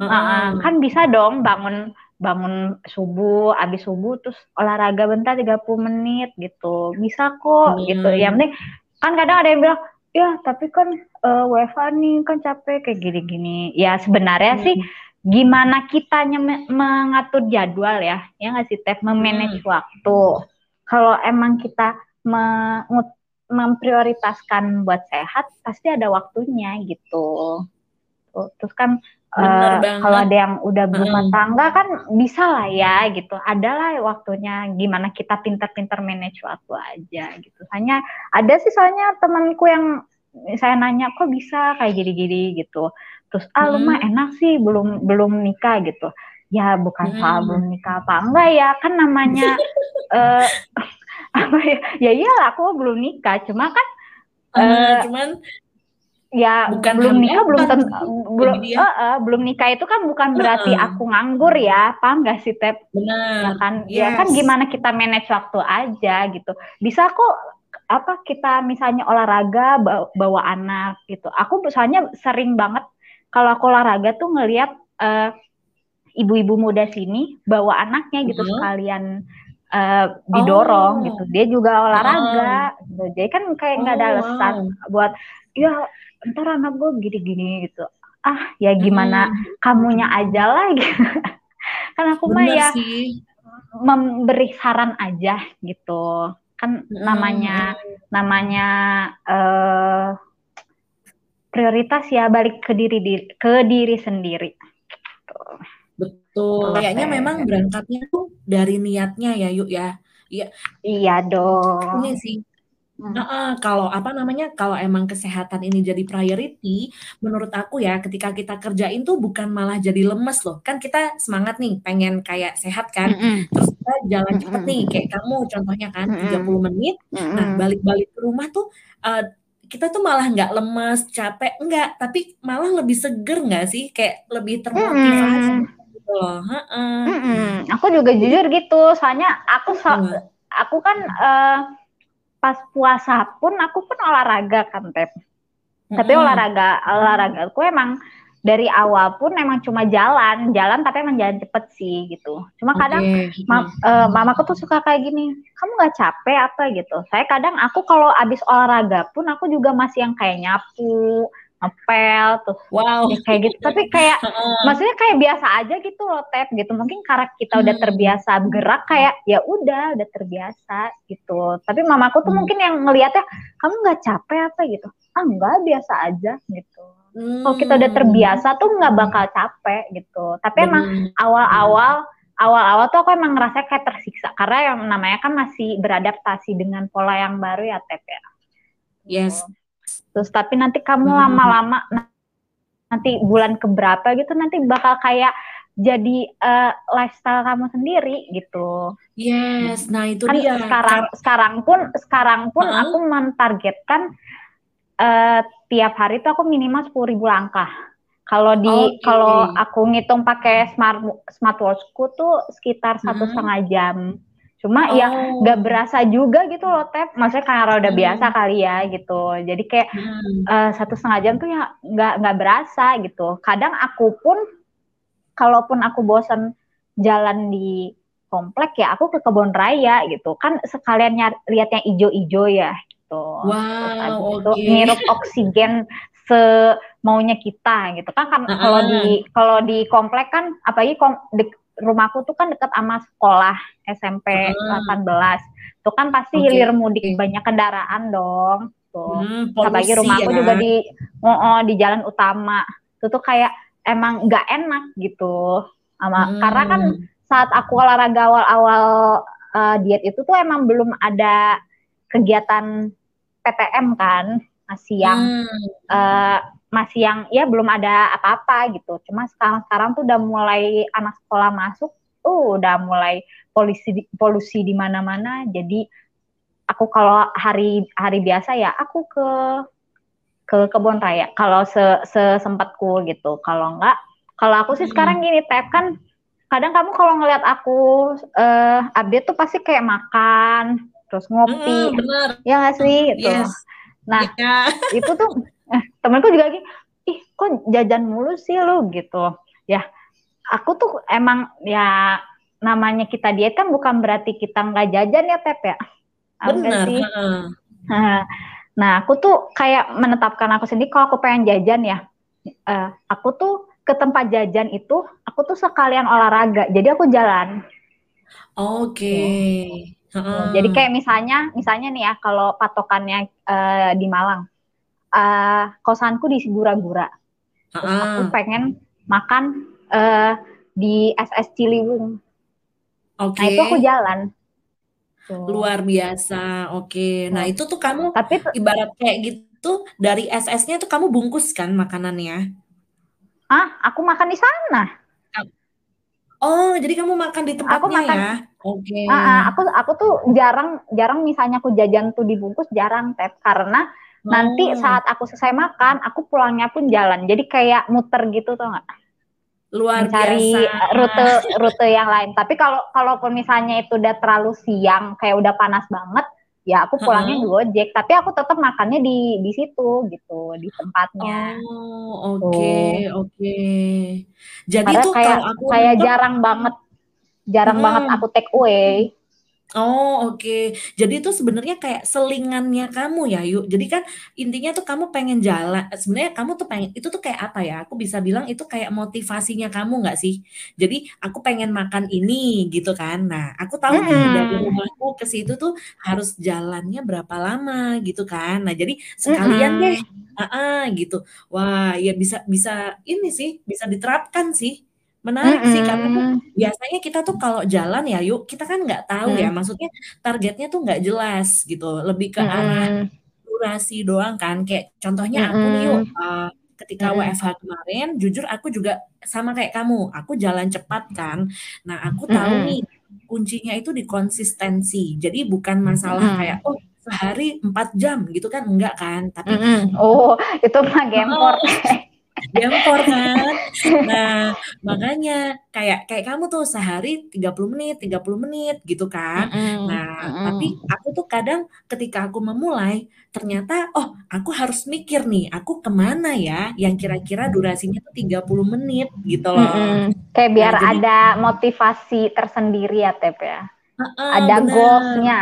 Uh -uh. Uh, kan bisa dong bangun bangun subuh, abis subuh terus olahraga bentar 30 menit gitu. Bisa kok hmm. gitu. Yang penting kan kadang ada yang bilang, "Ya, tapi kan uh, WFA nih kan capek kayak gini-gini." Ya sebenarnya hmm. sih gimana kitanya mengatur jadwal ya. Ya nggak sih, Tef, memanage hmm. waktu. Kalau emang kita memprioritaskan buat sehat, pasti ada waktunya gitu. Terus kan Uh, kalau ada yang udah berumah hmm. tangga kan bisa lah ya gitu. Adalah waktunya gimana kita pintar-pintar manage waktu aja gitu. Hanya ada sih soalnya temanku yang saya nanya kok bisa kayak gini-gini gitu. Terus ah lu mah hmm. enak sih belum belum nikah gitu. Ya bukan hmm. soal belum nikah apa enggak ya kan namanya uh, apa ya? Ya iyalah aku belum nikah cuma kan uh, cuman ya Bukan belum nikah belum tentu belum eh, eh, belum nikah itu kan bukan berarti Heeh. aku nganggur ya paham gak sih Tep ya Benar. kan ya kan Yes. gimana kita manage waktu aja gitu bisa kok apa kita misalnya olahraga bawa, bawa anak gitu aku misalnya sering banget kalau aku olahraga tuh ngelihat eh, ibu-ibu muda sini bawa anaknya gitu Mhm. sekalian eh, didorong Oh. gitu dia juga olahraga gitu. jadi kan kayak nggak ada Oh, alasan wow. buat ya ntar anak gue gini-gini gitu. Ah ya gimana? Mm, kamunya aja lah gitu. Kan aku mah ya sih. memberi saran aja gitu. Kan Mm, namanya namanya eh prioritas ya balik ke diri diri ke diri sendiri. Betul. Kayaknya memang berangkatnya tuh dari niatnya ya, Yuk ya. Iya, iya dong. Ini sih. Hmm. Heeh, kalau apa namanya, kalau emang kesehatan ini jadi priority, menurut aku ya, ketika kita kerjain tuh bukan malah jadi lemes loh. Kan kita semangat nih, pengen kayak sehat kan. Mm-mm. Terus kita jalan cepet Mm-mm. nih, kayak kamu contohnya kan, Mm-mm. 30 menit. Nah, Mm-mm. balik-balik ke rumah tuh eh, kita tuh malah nggak lemes, capek, enggak, tapi malah lebih seger nggak sih? Kayak lebih termotivasi Mm-mm. gitu loh. Mm-mm. Aku juga jujur gitu, soalnya aku so- aku kan eh, pas puasa pun aku pun olahraga kan Tep. Tapi Mm-mm. olahraga olahraga aku emang dari awal pun emang cuma jalan, jalan tapi emang jalan cepet sih gitu. Cuma kadang Oke. ma- eh, mamaku tuh suka kayak gini, kamu nggak capek apa gitu. Saya kadang aku kalau abis olahraga pun aku juga masih yang kayak nyapu, ngepel, terus Wow. ya kayak gitu. Tapi kayak maksudnya kayak biasa aja gitu loh tep gitu mungkin karena kita udah Hmm. terbiasa gerak kayak ya udah udah terbiasa gitu tapi mamaku tuh Hmm. mungkin yang ngelihatnya kamu nggak capek apa gitu ah enggak biasa aja gitu kalau kita udah Hmm. terbiasa tuh nggak bakal capek gitu tapi emang Bener. awal-awal awal-awal tuh aku emang ngerasa kayak tersiksa karena yang namanya kan masih beradaptasi dengan pola yang baru ya tep ya Yes. Terus tapi nanti kamu Hmm. lama-lama nah, nanti bulan keberapa gitu nanti bakal kayak jadi eh, lifestyle kamu sendiri gitu Yes. Nah, itu kan dia. sekarang sekarang pun sekarang pun Heeh. aku mentargetkan eh, tiap hari tuh aku minimal sepuluh ribu langkah kalau di Oke. kalau aku ngitung pakai smart smartwatchku tuh sekitar satu Hmm. setengah jam cuma ya Oh. nggak berasa juga gitu loh tep maksudnya karena udah Hmm. biasa kali ya gitu jadi kayak Hmm. eh, satu setengah jam tuh ya nggak nggak berasa gitu. Kadang aku pun kalaupun aku bosan jalan di komplek ya aku ke kebun raya gitu kan sekalian nyari, lihat yang ijo-ijo ya gitu. Wow, itu oke. ngirup oksigen semaunya kita gitu kan kan Ah, kalau ah. di kalau di komplek kan apalagi kom, dek- rumahku tuh kan dekat sama sekolah SMP Ah. 18 tuh kan pasti Oke. hilir mudik banyak kendaraan dong tuh Hmm, apalagi rumahku ya. juga di oh, oh, di jalan utama itu tuh kayak emang nggak enak gitu sama Hmm. karena kan saat aku olahraga awal-awal eh, diet itu tuh emang belum ada kegiatan PTM kan masih yang Hmm. eh, masih yang ya belum ada apa-apa gitu cuma sekarang sekarang tuh udah mulai anak sekolah masuk uh udah mulai polusi polusi di mana-mana jadi aku kalau hari hari biasa ya aku ke ke kebun raya kalau se sesempatku gitu kalau enggak kalau aku sih Hmm. sekarang gini tep kan kadang kamu kalau ngeliat aku eh update tuh pasti kayak makan terus ngopi Hmm, bener. ya nggak sih gitu Yes. Nah Ya. itu tuh eh, temenku juga gini ih kok jajan mulu sih lu gitu ya aku tuh emang ya namanya kita diet kan bukan berarti kita nggak jajan ya Tep ya Bener. sih? heeh. nah aku tuh kayak menetapkan aku sendiri kalau aku pengen jajan ya eh, aku tuh ke tempat jajan itu aku tuh sekalian olahraga jadi aku jalan Oke. Heeh. Jadi kayak misalnya, misalnya nih ya, kalau patokannya eh, di Malang, eh, kosanku di Sigura-gura, terus aku pengen makan eh, di SS Ciliwung. Oke. Nah itu aku jalan. Tuh. Luar biasa. Oke. Nah, Hmm. itu tuh kamu Tapi ibarat kayak gitu dari SS-nya tuh kamu bungkus kan makanannya? ah, aku makan di sana. Oh, jadi kamu makan di tempatnya makan- ya? Oke. Ah, ah, aku aku tuh jarang jarang misalnya aku jajan tuh dibungkus jarang tep karena nanti Oh, saat aku selesai makan, aku pulangnya pun jalan. Jadi kayak muter gitu tuh nggak? luar Mencari biasa. rute rute yang lain. Tapi kalau kalaupun misalnya itu udah terlalu siang, kayak udah panas banget, ya aku pulangnya Heeh. Gojek. Tapi aku tetap makannya di di situ gitu, di tempatnya. Oh, oke, Tuh. oke. Jadi Karena tuh kayak kalau aku kayak nonton, jarang banget, jarang banget mm-mm. aku take away. Oh, oke. Jadi itu sebenarnya kayak selingannya kamu ya, Yuk. Jadi kan intinya tuh kamu pengen jalan. Sebenarnya kamu tuh pengen itu tuh kayak apa ya? Aku bisa bilang itu kayak motivasinya kamu nggak sih? Jadi aku pengen makan ini gitu kan. Nah, aku tahu nih dari rumahku ke situ tuh harus jalannya berapa lama gitu kan. Nah, jadi sekalian deh, ah gitu. Wah, ya bisa bisa ini sih, bisa diterapkan sih. Menarik sih karena tuh biasanya kita tuh kalau jalan ya yuk kita kan nggak tahu ya Mm. maksudnya targetnya tuh nggak jelas gitu lebih ke arah Mm-mm. durasi doang kan kayak contohnya aku nih yuk Mm-mm. uh, ketika Mm-mm. WFH kemarin jujur aku juga sama kayak kamu aku jalan cepat kan nah aku tahu Mm-mm. nih kuncinya itu di konsistensi jadi bukan masalah Mm-mm. kayak oh sehari 4 jam gitu kan enggak kan tapi Mm-mm. Oh, itu mah gempor. oh, Gempor kan. Nah, makanya kayak kayak kamu tuh sehari 30 menit, 30 menit gitu kan. Mm-mm. Nah, tapi Mm-mm. aku tuh kadang ketika aku memulai, ternyata oh, aku harus mikir nih, aku ke mana ya yang kira-kira durasinya tuh 30 menit gitu loh. Mm-mm. Kayak Nah, biar jadi ada motivasi tersendiri ya, Tep ya. heeh, Ada benar. goals-nya.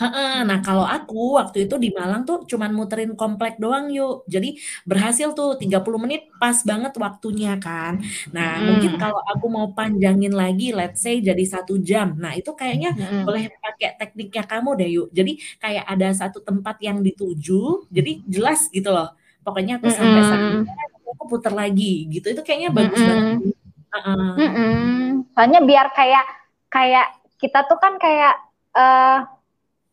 Heeh, nah kalau aku waktu itu di Malang tuh cuman muterin komplek doang yuk. Jadi berhasil tuh 30 menit pas banget waktunya kan. Nah mungkin Mm. kalau aku mau panjangin lagi let's say jadi satu jam. Nah itu kayaknya Mm-mm. boleh pakai tekniknya kamu deh yuk. Jadi kayak ada satu tempat yang dituju, jadi jelas gitu loh. Pokoknya aku sampai sana, Mm-mm. aku putar lagi gitu. Itu kayaknya bagus banget. Mm-mm. Heeh. Mm-mm. Soalnya biar kayak kayak kita tuh kan kayak eh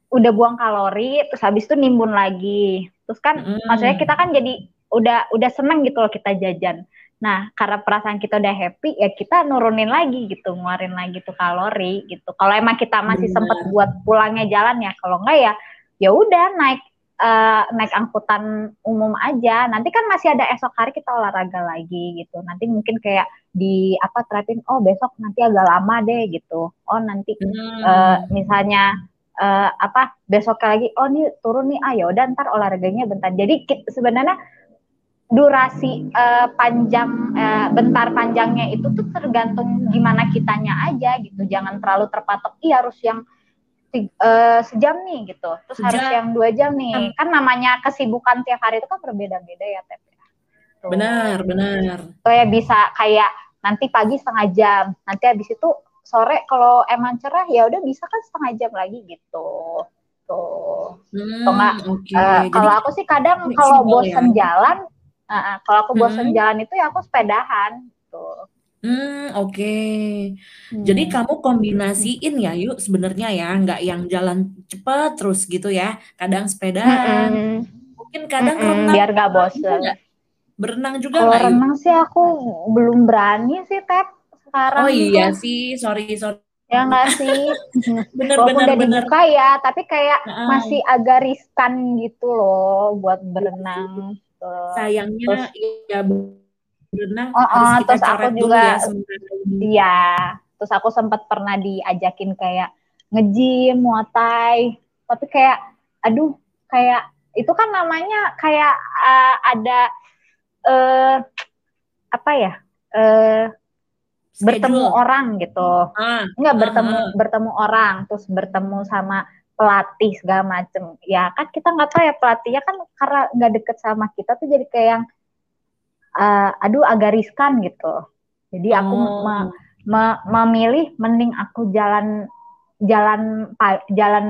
udah buang kalori, terus habis itu nimbun lagi. Terus kan maksudnya kita kan jadi udah udah seneng gitu loh kita jajan. Nah, karena perasaan kita udah happy, ya kita nurunin lagi gitu, ngeluarin lagi tuh kalori gitu. Kalau emang kita masih sempet Benar. buat pulangnya jalan ya, kalau enggak ya ya udah naik eh, naik angkutan umum aja. Nanti kan masih ada esok hari kita olahraga lagi gitu. Nanti mungkin kayak di apa terapin, oh besok nanti agak lama deh gitu. Oh nanti Hmm. misalnya eh, apa besok lagi, oh nih turun nih, ah ya udah ntar olahraganya bentar. Jadi sebenarnya durasi eh, panjang eh, bentar panjangnya itu tuh tergantung gimana kitanya aja gitu. Jangan terlalu terpatok, iya harus yang eh, sejam nih gitu. Terus harus Sejam. yang dua jam nih. Kan namanya kesibukan tiap hari itu kan berbeda-beda ya, Tep. ya. Benar, benar. Kayak bisa kayak nanti pagi setengah jam, nanti habis itu sore kalau emang cerah ya udah bisa kan setengah jam lagi gitu. Tuh. Enggak Hmm, oke. eh, Jadi kalau aku sih kadang kalau ya. bosen jalan, eh, eh, kalau aku bosen Hmm. jalan itu ya aku sepedahan tuh. Hmm, oke. Jadi Hmm. kamu kombinasiin ya, yuk sebenarnya ya, nggak yang jalan cepet terus gitu ya. Kadang sepedaan, Mm-mm. mungkin kadang Mm-mm, renang biar gak juga bosen. nggak? Berenang juga Kalau nggak, yuk? renang sih aku belum berani sih, Tep. Sekarang Oh iya tuh. sih, sorry, sorry. Ya nggak sih? Bener, Walaupun bener, udah bener. dibuka ya, tapi kayak Heeh. masih agak riskan gitu loh buat berenang. Sayangnya ya berenang Oh, harus oh, kita terus aku juga ya. Iya, terus aku sempat pernah diajakin kayak nge-gym, muay tapi kayak aduh, kayak itu kan namanya kayak uh, ada eh apa ya? Eh bertemu Schedule. orang gitu. Ah, Enggak ah, bertemu ah. bertemu orang, terus bertemu sama pelatih segala macem. Ya kan kita nggak tahu ya pelatihnya kan karena nggak deket sama kita tuh jadi kayak yang eh, aduh agak riskan gitu. Jadi aku Oh. me- me- memilih mending aku jalan jalan jalan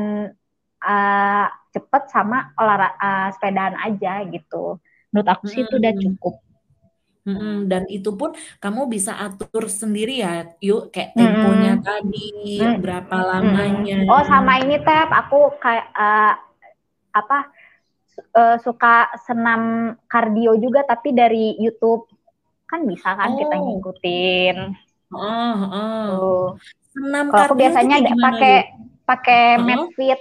eh, cepet sama olahraga sepedaan aja gitu. Menurut aku sih itu udah Hmm. cukup. Mm-mm, dan itu pun kamu bisa atur sendiri ya, yuk kayak temponya Mm-mm. tadi, Mm. berapa lamanya. Oh sama ini Tep, aku kayak eh, apa eh, suka senam kardio juga tapi dari YouTube kan bisa kan kita Oh, ngikutin. heeh, heeh. Tuh. Senam aku kardio itu biasanya pakai pakai Heeh. MedFit.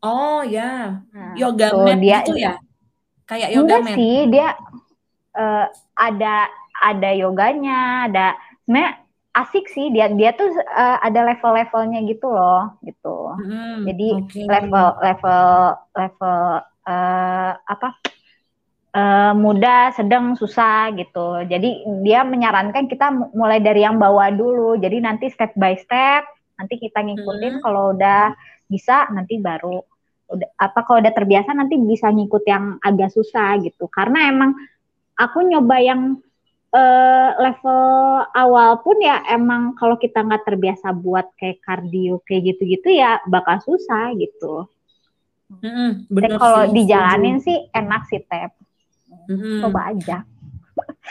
Oh ya, Nah, yoga mat dia gitu ya? Kayak yoga enggak mat. sih dia eh, ada ada yoganya, ada sebenarnya asik sih dia dia tuh eh, ada level-levelnya gitu loh gitu. Hmm, Jadi oke. level level level eh, apa eh, mudah, sedang, susah gitu. Jadi dia menyarankan kita mu- mulai dari yang bawah dulu. Jadi nanti step by step, nanti kita ngikutin. Hmm. Kalau udah bisa, nanti baru udah apa kalau udah terbiasa nanti bisa ngikut yang agak susah gitu. Karena emang aku nyoba yang eh, level awal pun ya emang kalau kita nggak terbiasa buat kayak kardio kayak gitu-gitu ya bakal susah gitu. Tapi bener kalau dijalanin sih enak sih Tep. setuju. Mm-mm. Coba aja.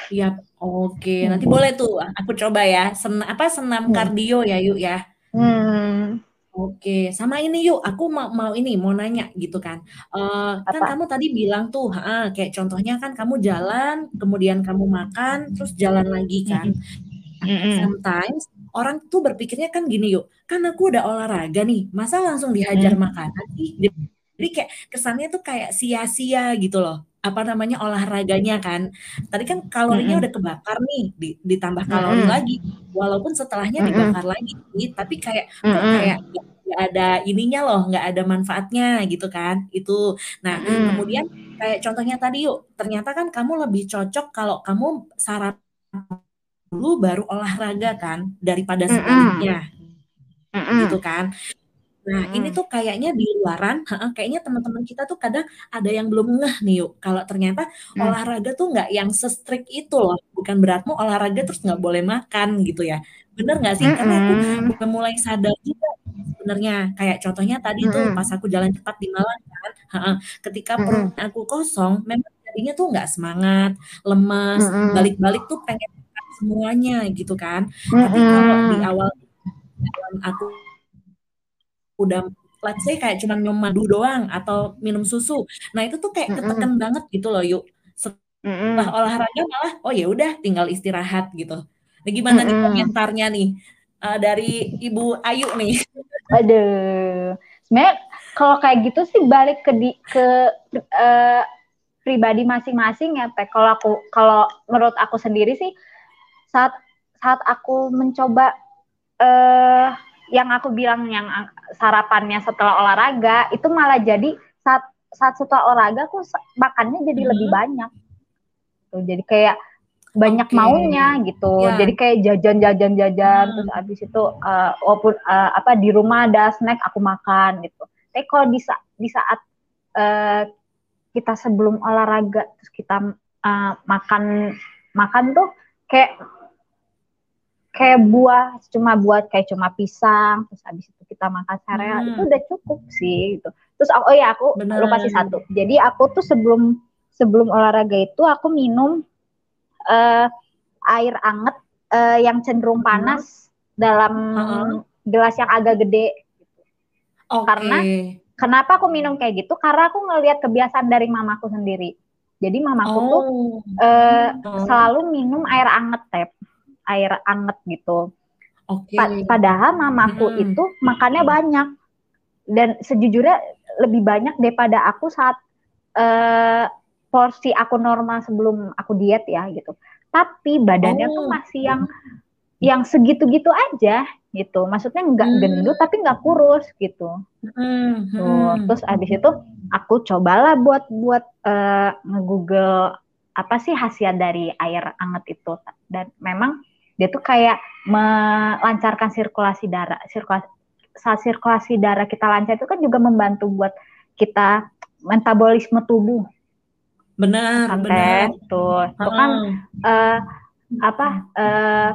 Iya, oke. Hmm. Nanti boleh tuh aku coba ya. Sen apa senam Hmm. kardio ya, yuk ya. Hmm. Oke, sama ini yuk. Aku mau mau ini mau nanya gitu kan. Eh, kan Apa? kamu tadi bilang tuh, ha, kayak contohnya kan kamu jalan, kemudian kamu makan, terus jalan lagi kan. Mm-mm. Sometimes orang tuh berpikirnya kan gini yuk, kan aku udah olahraga nih, masa langsung dihajar makanan sih? Jadi kayak kesannya tuh kayak sia-sia gitu loh. Apa namanya olahraganya kan. Tadi kan kalorinya Mm-mm. udah kebakar nih, di- ditambah kalori Mm-mm. lagi. Walaupun setelahnya Mm-mm. dibakar lagi tapi kayak kok Mm-mm. kayak nggak ada ininya loh, nggak ada manfaatnya gitu kan. Itu. Nah, Mm-mm. kemudian kayak contohnya tadi yuk, ternyata kan kamu lebih cocok kalau kamu sarapan dulu baru olahraga kan daripada sebaliknya Mm-mm. gitu kan. Nah, ini Mm-mm. tuh kayaknya di luaran, heeh, kayaknya teman-teman kita tuh kadang ada yang belum ngeh nih yuk. Kalau ternyata Mm. olahraga tuh nggak yang se-strict itu loh. Bukan beratmu olahraga terus nggak boleh makan gitu ya. Bener nggak sih? Karena aku Mm-mm. udah mulai sadar juga sebenarnya. Kayak contohnya tadi tuh Mm-mm. pas aku jalan cepat di Malang kan, heeh, ketika perut aku kosong, memang jadinya tuh nggak semangat, lemas, balik-balik tuh pengen makan semuanya gitu kan. Tapi kalau di Mm-mm. awal aku udah let's say kayak cuma minum madu doang atau minum susu. Nah, itu tuh kayak Mm-mm. keteken banget gitu loh, yuk. Setelah Mm-mm. olahraga malah oh ya udah tinggal istirahat gitu. Nah, gimana nih komentarnya nih eh, dari Ibu Ayu nih? Aduh. Sebenarnya kalau kayak gitu sih balik ke di, ke eh, pribadi masing-masing ya Teh. Kalau aku kalau menurut aku sendiri sih saat saat aku mencoba eh yang aku bilang yang sarapannya setelah olahraga itu malah jadi saat saat setelah olahraga aku sa- makannya jadi Mhm. lebih banyak. Tuh, jadi kayak banyak Oke. maunya gitu. Ya. Jadi kayak jajan-jajan-jajan Hmm. terus abis itu eh, walaupun eh, apa di rumah ada snack aku makan gitu. Tapi kalau di saat di saat eh, kita sebelum olahraga terus kita eh, makan makan tuh kayak kayak buah cuma buat kayak cuma pisang terus habis itu kita makan sereal Hmm. itu udah cukup sih gitu. Terus oh ya aku Bener. lupa sih satu. Jadi aku tuh sebelum sebelum olahraga itu aku minum eh, air anget eh, yang cenderung panas dalam Heeh. gelas yang agak gede. Oke. Karena Kenapa aku minum kayak gitu? Karena aku ngelihat kebiasaan dari mamaku sendiri. Jadi mamaku tuh Oh. eh, Oh. selalu minum air anget tep, air anget gitu. Oke. Pa- padahal mamaku Hmm. itu makannya banyak dan sejujurnya lebih banyak daripada aku saat eh, porsi aku normal sebelum aku diet ya gitu. Tapi badannya tuh Oh. masih yang yang segitu-gitu aja gitu. Maksudnya nggak Hmm. gendut tapi nggak kurus gitu. Hmm, Tuh, hmm. terus abis itu aku cobalah buat buat eh, nge-google apa sih khasiat dari air anget itu dan memang dia tuh kayak melancarkan sirkulasi darah sirkulasi saat sirkulasi darah kita lancar itu kan juga membantu buat kita metabolisme tubuh Benar, kan benar. Tuh itu kan eh, apa eh,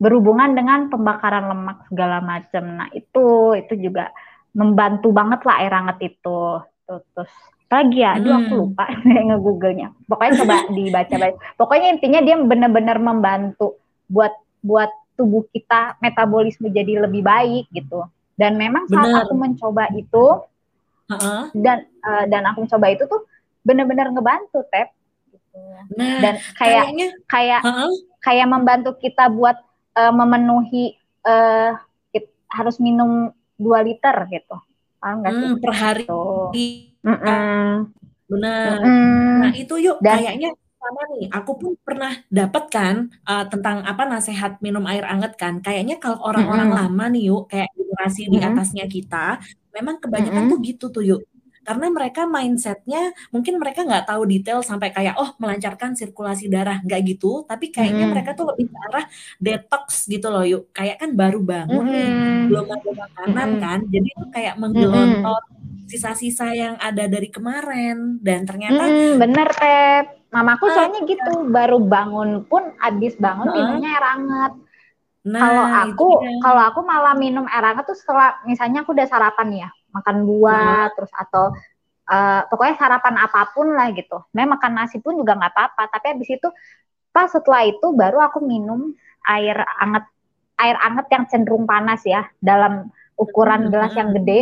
berhubungan dengan pembakaran lemak segala macam. Nah itu itu juga membantu banget lah air hangat itu. Tuh, terus lagi ya, aduh aku Hmm. lupa nge-googlenya. Pokoknya coba dibaca-baca. Pokoknya intinya dia benar-benar membantu buat buat tubuh kita metabolisme jadi lebih baik gitu. Dan memang saat Benar. aku mencoba itu Heeh. dan eh, dan aku mencoba itu tuh benar-benar ngebantu tep. Gitu. Nah, Dan kayak kayaknya kayak heeh. kayak membantu kita buat eh, memenuhi eh, kit- harus minum 2 liter gitu. paham nggak sih Hmm, per hari. Tuh. Iya, benar. Nah, itu yuk Dan- kayaknya sama nih. Aku pun pernah dapat kan uh, tentang apa nasihat minum air anget kan. Kayaknya kalau orang-orang Mm-mm. lama nih yuk, kayak generasi di Mm-mm. atasnya kita, memang kebanyakan Mm-mm. tuh gitu tuh yuk. Karena mereka mindsetnya mungkin mereka nggak tahu detail sampai kayak oh melancarkan sirkulasi darah nggak gitu, tapi kayaknya Mm-mm. mereka tuh lebih ke arah detox gitu loh yuk. Kayak kan baru bangun nih, Mm-mm. belum ada makanan Mm-mm. kan, jadi tuh kayak menggelontor sisa-sisa yang ada dari kemarin dan ternyata Mm-mm, bener Pep. Mamaku Ah, soalnya gitu, baru bangun pun abis bangun Heeh. minumnya air hangat. Nah, Kalau aku, kalau aku malah minum air hangat tuh setelah, misalnya aku udah sarapan ya, makan buah, terus atau eh, pokoknya sarapan apa pun lah gitu. Memang makan nasi pun juga nggak apa-apa. Tapi habis itu, pas setelah itu baru aku minum air hangat, air hangat yang cenderung panas ya, dalam ukuran Hmm, gelas hmm. yang gede.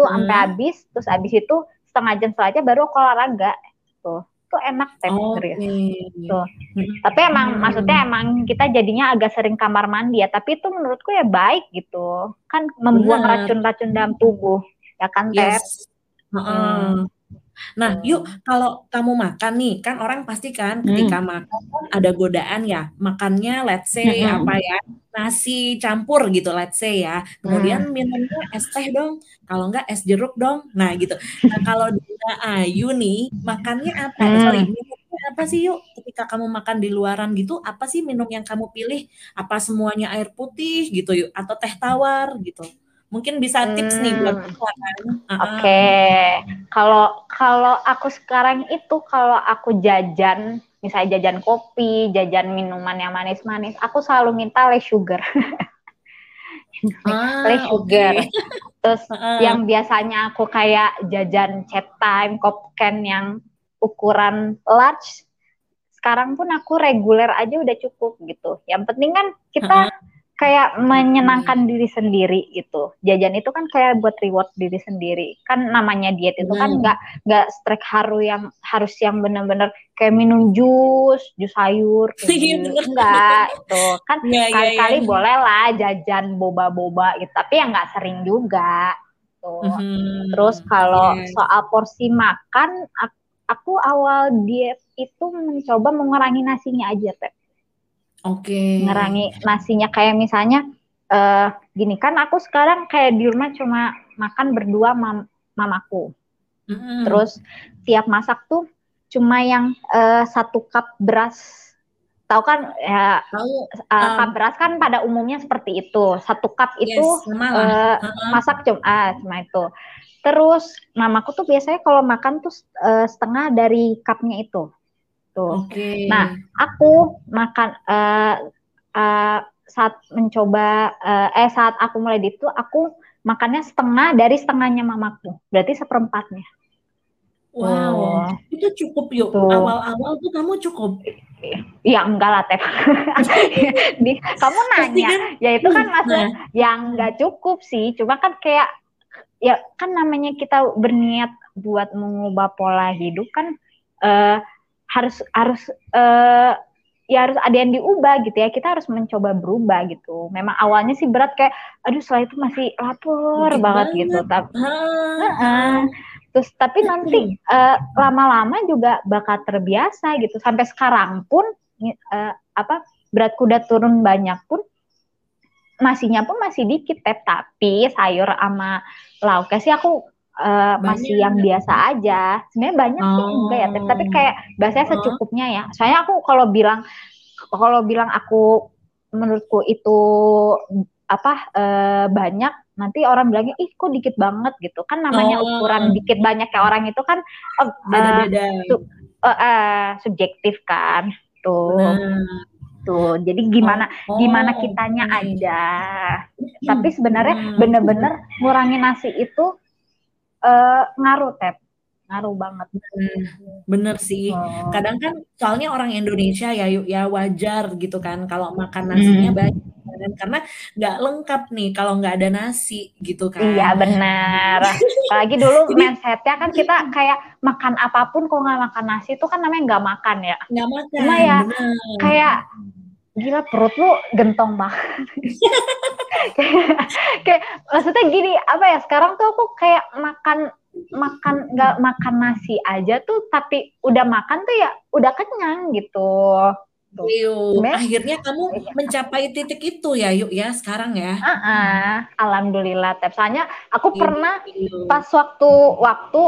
Tuh Hmm. sampai habis, terus habis itu setengah jam setelah aja baru aku olahraga. Tuh, tuh enak teh serius. Tuh. Hmm. Tapi emang Hmm. maksudnya emang kita jadinya agak sering kamar mandi ya, tapi itu menurutku ya baik gitu. Kan membuang racun-racun dalam tubuh. Ya kan, Tep? Yes. Heeh. Nah, yuk kalau kamu makan nih, kan orang pasti kan ketika makan kan ada godaan ya. Makannya let's say Mm-mm. apa ya? Nasi campur gitu let's say ya. Kemudian minumnya es teh dong. Kalau enggak es jeruk dong. Nah, gitu. Nah, kalau Dina Ayu nih makannya apa? Hmm. Sorry, minumnya apa sih yuk? Ketika kamu makan di luaran gitu, apa sih minum yang kamu pilih? Apa semuanya air putih gitu yuk atau teh tawar gitu? Mungkin bisa tips nih buat Hmm. kan. Oke, kalau kalau aku sekarang itu kalau aku jajan, misalnya jajan kopi, jajan minuman yang manis-manis, aku selalu minta less sugar, Ah, less sugar. oke. Terus Heeh. yang biasanya aku kayak jajan chat time, kopken yang ukuran large, sekarang pun aku reguler aja udah cukup gitu. Yang penting kan kita kayak menyenangkan diri sendiri gitu. Jajan itu kan kayak buat reward diri sendiri. Kan namanya diet itu kan Benar. nggak nggak strike haru yang harus yang bener-bener kayak minum jus, jus sayur, gitu. enggak itu kan Iya, iya, kali-kali iya. boleh lah jajan boba-boba gitu, tapi yang nggak sering juga. Tuh. Mhm. Terus kalau Yes. soal porsi makan, ak- aku awal diet itu mencoba mengurangi nasinya aja, Teh. Oke. Mengurangi nasinya kayak misalnya eh gini kan aku sekarang kayak di rumah cuma makan berdua mam mamaku. Mhm. Terus tiap masak tuh cuma yang eh, satu cup beras. Tahu kan ya Tahu. eh, Um, cup beras kan pada umumnya seperti itu. Satu cup itu yes, lah. eh, Heeh. masak cuma ah, cuma itu. Terus mamaku tuh biasanya kalau makan tuh eh, setengah dari cupnya itu. Tuh. Oke. Nah, Aku makan eh eh, saat mencoba eh, eh saat aku mulai di itu aku makannya setengah dari setengahnya mamaku. Berarti seperempatnya. wow. Oh. Itu cukup yuk. Tuh. Awal-awal tuh kamu cukup. Ya enggak lah. Di- kamu nanya, kan. ya itu kan maksudnya Nah, yang enggak cukup sih. Cuma kan kayak ya kan namanya kita berniat buat mengubah pola hidup kan eh, harus harus eh, ya harus ada yang diubah gitu ya. Kita harus mencoba berubah gitu. Memang awalnya sih berat kayak aduh setelah itu masih lapar Dikit banget, banget. gitu. Tapi ah, Heeh. Terus tapi nanti eh, lama-lama juga bakal terbiasa gitu. Sampai sekarang pun eh, apa berat kuda turun banyak pun nasinya pun masih dikit Tep. tapi sayur sama lauknya sih aku eh, masih yang biasa aja. Sebenarnya banyak sih Oh. enggak ya tapi kayak biasanya Oh. secukupnya ya. Soalnya aku kalau bilang kalau bilang aku menurutku itu apa eh, banyak nanti orang bilangnya ih kok dikit banget gitu kan namanya Oh. ukuran dikit banyak kayak orang itu kan eh, beda-beda. eh, eh, subjektif kan tuh Nah. tuh jadi gimana Oh, gimana kitanya aja tapi sebenarnya Hmm. bener-bener ngurangi nasi itu eh, ngaruh tep ngaruh banget Hmm, Bener sih. Oh. Kadang kan soalnya orang Indonesia ya yuk ya wajar gitu kan kalau makan nasinya Hmm. banyak kan karena nggak lengkap nih kalau nggak ada nasi gitu kan. Iya benar. Apalagi dulu Jadi- mindsetnya kan kita kayak makan apa pun kalau nggak makan nasi itu kan namanya nggak makan ya. Nggak makan. Cuma ya, bener. Kayak gila perut lu gentong banget. kayak maksudnya gini apa ya sekarang tuh aku kayak makan makan nggak makan nasi aja tuh tapi udah makan tuh ya udah kenyang gitu. Yuk, akhirnya kamu iya. mencapai titik itu ya, yuk ya sekarang ya. Uh -uh, alhamdulillah, Tep. Soalnya aku yuk, pernah yuk. pas waktu waktu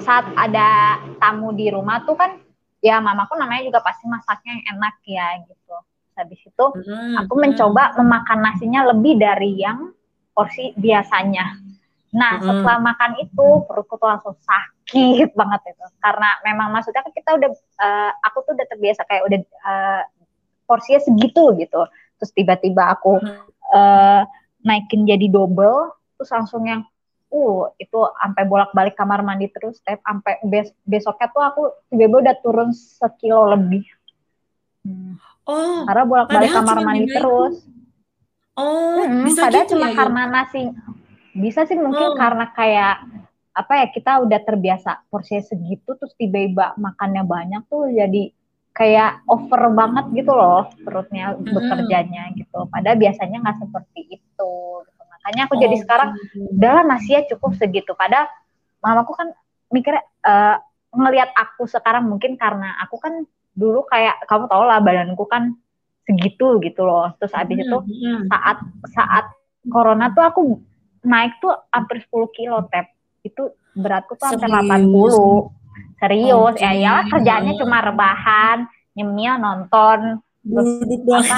saat ada tamu di rumah tuh kan, ya mamaku namanya juga pasti masaknya yang enak ya gitu. Habis itu hmm, aku mencoba memakan nasinya lebih dari yang porsi biasanya. Nah, hmm. setelah makan itu perutku tuh langsung sakit banget itu. Karena memang maksudnya kan kita udah uh, aku tuh udah terbiasa kayak udah uh, porsinya segitu gitu. Terus tiba-tiba aku uh, naikin jadi double terus langsung yang uh itu sampai bolak-balik kamar mandi terus step sampai bes besoknya tuh aku tiba-tiba udah turun sekilo lebih. Hmm. Oh, karena bolak-balik kamar mandi terus. Oh, hmm, bisa padahal gitu cuma ya, karena nasi bisa sih mungkin oh. karena kayak apa ya kita udah terbiasa porsinya segitu terus tiba-tiba makannya banyak tuh jadi kayak over banget gitu loh perutnya mm. bekerjanya gitu. Padahal biasanya nggak seperti itu. Gitu. Makanya aku oh, jadi sekarang udahlah nasinya cukup segitu. Padahal mamaku kan mikirnya uh, ngelihat aku sekarang mungkin karena aku kan dulu kayak kamu tau lah badanku kan segitu gitu loh. Terus abis itu saat saat corona tuh aku naik tuh hampir 10 kilo tep. Itu beratku tuh hampir 80 serius. Okay. ya ya kerjanya cuma rebahan nyemil nonton terus apa?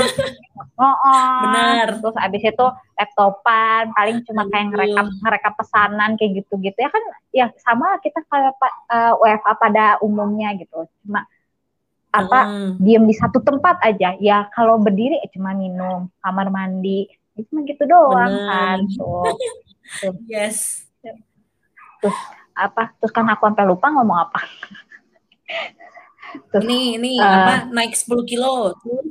Oh, oh benar. Terus abis itu laptopan paling cuma kayak ngerekap ngerekap pesanan kayak gitu gitu ya kan ya sama kita kayak uh, WFA pada umumnya gitu. Cuma apa hmm. diem di satu tempat aja ya kalau berdiri ya cuma minum kamar mandi cuma gitu doang Bener. kan tuh. tuh. Yes. Terus apa? Terus kan aku sampai lupa ngomong apa. terus, ini ini uh, apa naik 10 kilo. Terus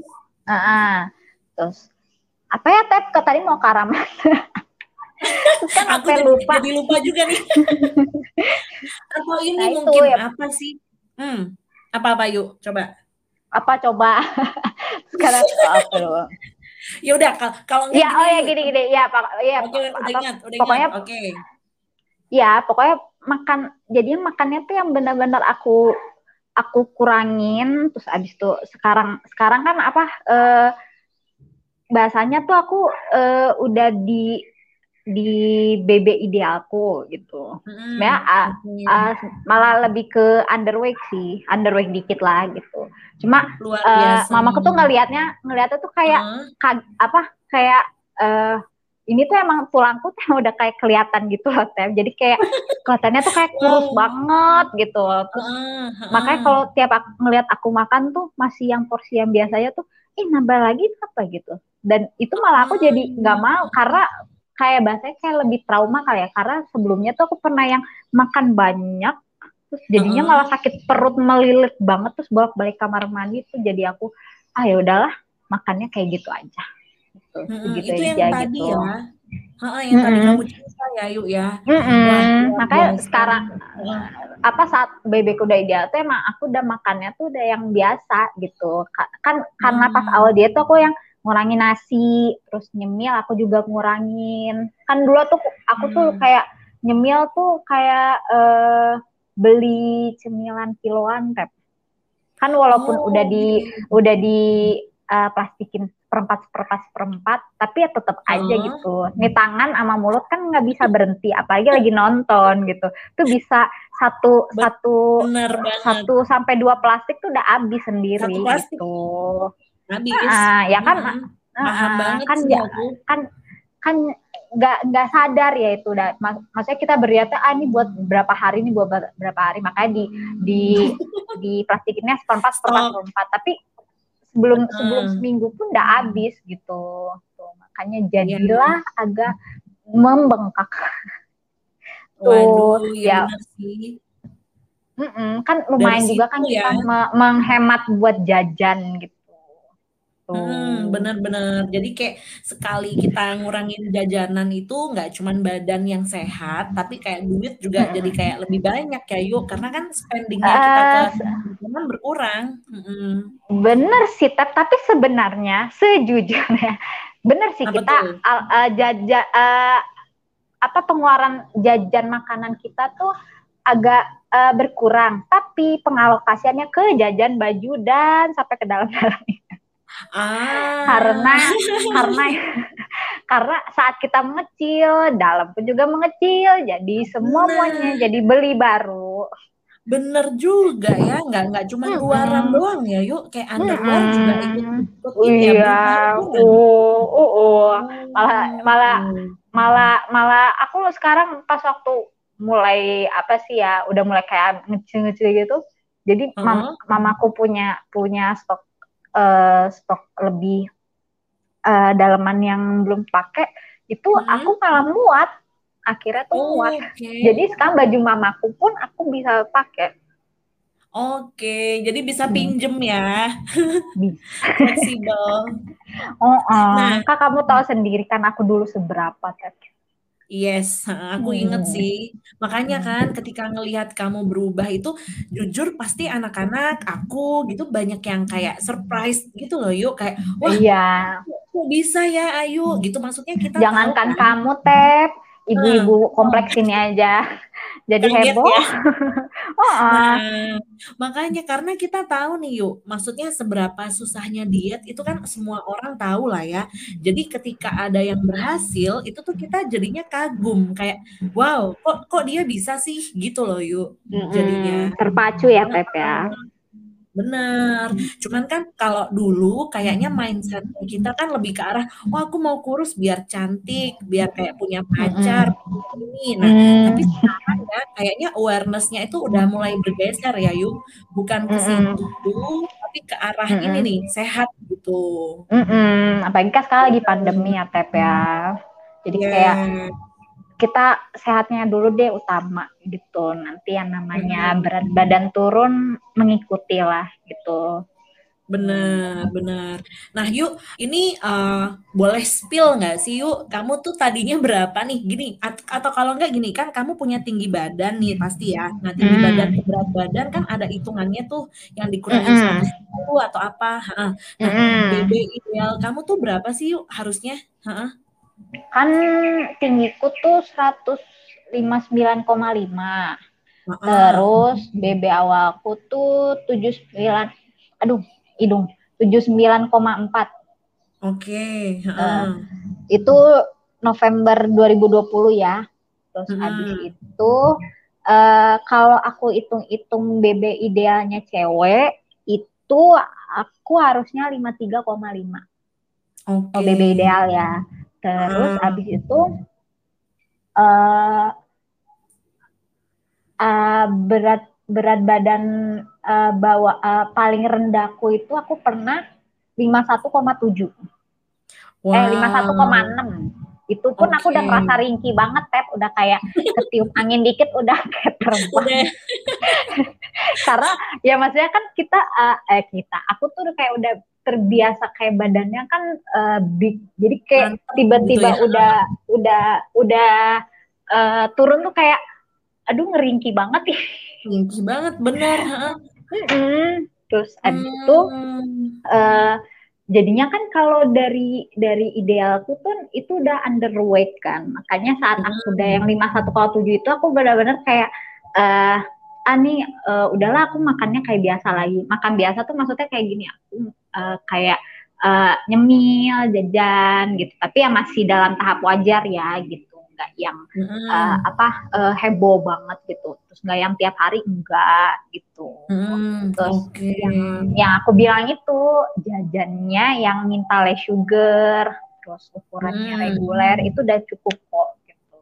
uh, uh, terus apa ya Tep ke tadi mau terus kan aku jadi, lupa. Jadi lupa juga nih. Atau ini nah, mungkin ya. apa sih? Hmm. Apa apa yuk coba. Apa coba? Sekarang apa ya udah kalau ya oh ya gini gini ya pak ya oke, udah apa, ingat, udah pokoknya oke okay. ya pokoknya makan jadi makannya tuh yang benar-benar aku aku kurangin terus abis itu sekarang sekarang kan apa eh, bahasanya tuh aku eh, udah di di BB idealku gitu. Hmm, ya uh, uh, malah lebih ke underweight sih, underweight dikit lah gitu. Cuma Luar uh, mamaku tuh ngelihatnya ngelihatnya tuh kayak hmm. kag, apa kayak uh, ini tuh emang tulangku tuh udah kayak kelihatan gitu loh tem jadi kayak kelihatannya tuh kayak kurus banget gitu terus uh, uh. makanya kalau tiap aku, ngelihat aku makan tuh masih yang porsi yang biasanya tuh eh nambah lagi apa gitu dan itu malah aku jadi nggak mau karena kayak bahasanya kayak lebih trauma kali ya karena sebelumnya tuh aku pernah yang makan banyak terus jadinya uh. malah sakit perut melilit banget terus bolak balik kamar mandi tuh jadi aku ah ya udahlah makannya kayak gitu aja gitu, hmm, itu aja, yang tadi gitu. ya Ha, yang mm -hmm. tadi kamu cerita ya yuk ya mm -hmm. Wah, makanya biasa. sekarang apa saat bebek udah ideal tuh emang aku udah makannya tuh udah yang biasa gitu kan karena pas awal dia tuh aku yang ngurangin nasi, terus nyemil aku juga ngurangin. Kan dulu tuh aku tuh hmm. kayak nyemil tuh kayak uh, beli cemilan kiloan. Kan walaupun oh, udah di udah di uh, plastikin perempat seperempat seperempat, tapi ya tetap aja uh. gitu. Nih tangan sama mulut kan nggak bisa berhenti, apalagi lagi nonton gitu. Tuh bisa satu Bener satu satu sampai dua plastik tuh udah habis sendiri gitu habis uh, ya kan hmm, uh, banget kan ya, kan kan nggak nggak sadar ya itu udah mak maksudnya kita beriatnya ah ini buat berapa hari ini buat berapa hari makanya di di di plastikinnya seperempat seperempat seperempat tapi sebelum uh. sebelum seminggu pun udah habis gitu tuh makanya iya, jadilah ya. agak membengkak tuh Waduh, ya, ya sih. Mm -mm, kan lumayan juga kan ya. kita menghemat buat jajan gitu. Hmm, bener-bener. Jadi kayak sekali kita ngurangin jajanan itu nggak cuman badan yang sehat, tapi kayak duit juga hmm. jadi kayak lebih banyak ya yuk, karena kan spendingnya kita ke jajanan berkurang. Hmm. Bener sih, tapi sebenarnya sejujurnya Bener sih Apa kita uh, uh, jaja uh, apa pengeluaran jajan makanan kita tuh agak uh, berkurang, tapi pengalokasiannya ke jajan baju dan sampai ke dalam-dalam. Ah. karena karena karena saat kita mengecil, dalam pun juga mengecil, jadi semua Nah. muanya jadi beli baru. Bener juga ya, nggak nggak cuma Mm-mm. luaran doang ya, yuk kayak underwear juga ikut ikut ini ya Iya, oh, oh, oh. malah malah Oh. malah malah aku sekarang pas waktu mulai apa sih ya udah mulai kayak ngecil-ngecil gitu jadi mam- Heeh. mamaku punya punya stok eh, stok lebih eh, daleman yang belum pakai itu Hmm. aku malah muat akhirnya tuh Oh, muat Oke. jadi sekarang baju mamaku pun aku bisa pakai Oke, jadi bisa Hmm. pinjem ya. Bisa. Fleksibel. oh, oh. Nah. kak kamu tahu sendiri kan aku dulu seberapa Ted Yes, aku inget Hmm. sih. Makanya kan ketika ngelihat kamu berubah itu jujur pasti anak-anak aku gitu banyak yang kayak surprise gitu loh yuk kayak wah iya kok bisa ya Ayu gitu maksudnya kita Jangankan tahu kan kamu, Tep. Ibu-ibu kompleks ini aja. Jadi Kaget heboh. ya. Oh, ah. Nah, makanya karena kita tahu nih yuk, maksudnya seberapa susahnya diet itu kan semua orang tahu lah ya. Jadi ketika ada yang berhasil, itu tuh kita jadinya kagum kayak, wow, kok kok dia bisa sih gitu loh yuk. Jadinya. Terpacu ya, Tep ya. Bener. Cuman kan kalau dulu kayaknya mindset kita kan lebih ke arah, wah aku mau kurus biar cantik, biar kayak punya pacar, ini. Nah, Hmm. tapi sekarang ya kayaknya awareness-nya itu udah mulai bergeser ya Yuk bukan ke situ tapi ke arah ini nih sehat gitu Mm-mm. Apalagi kan sekarang lagi pandemi ya, Tep ya. Jadi Ya, kayak kita sehatnya dulu deh utama gitu. Nanti yang namanya Mm-mm. berat badan turun mengikuti lah gitu. bener bener nah Yuk ini eh, boleh spill nggak sih Yuk kamu tuh tadinya berapa nih gini at- atau kalau nggak gini kan kamu punya tinggi badan nih pasti ya nah tinggi Hmm. badan berat badan kan ada hitungannya tuh yang dikurangin Mm-mm. 110 atau apa nah Mm-mm. BB ideal kamu tuh berapa sih Yuk harusnya Ha-ha. Kan tinggiku tuh 159,5. Ha-ha. Terus BB awalku tuh 79 aduh hidung 79,4 Oke, Eh, heeh. itu November 2020 ya terus Mm-mm. habis itu eh, kalau aku hitung-hitung BB idealnya cewek itu aku harusnya 53,5 Oke. oh BB ideal ya terus Ah. habis itu eh eh, berat berat badan eh, bawa eh, paling rendahku itu aku pernah 51,7 Wow. eh 51,6 itu pun aku udah Oke. ngerasa ringki banget tep udah kayak ketiup angin dikit udah kayak terbang karena ya maksudnya kan kita eh, eh kita aku tuh udah kayak udah terbiasa kayak badannya kan eh, big jadi kayak tiba-tiba gitu ya. udah udah udah eh, turun tuh kayak aduh ngeringki banget ih Tinggi banget, benar. heeh. Mm-mm. terus abis itu Hmm. Jadinya kan kalau dari dari idealku tuh itu udah underweight kan. Makanya saat aku udah yang 51,7 itu aku benar-benar kayak eh ah nih eh, udahlah aku makannya kayak biasa lagi. Makan biasa tuh maksudnya kayak gini aku eh, kayak eh, nyemil jajan gitu. Tapi ya masih dalam tahap wajar ya gitu nggak yang Mm-mm. eh, apa eh, heboh banget gitu terus nggak yang tiap hari enggak gitu Mm-mm. terus Oke. yang yang aku bilang itu jajannya yang minta less sugar terus ukurannya Hmm. reguler itu udah cukup kok gitu.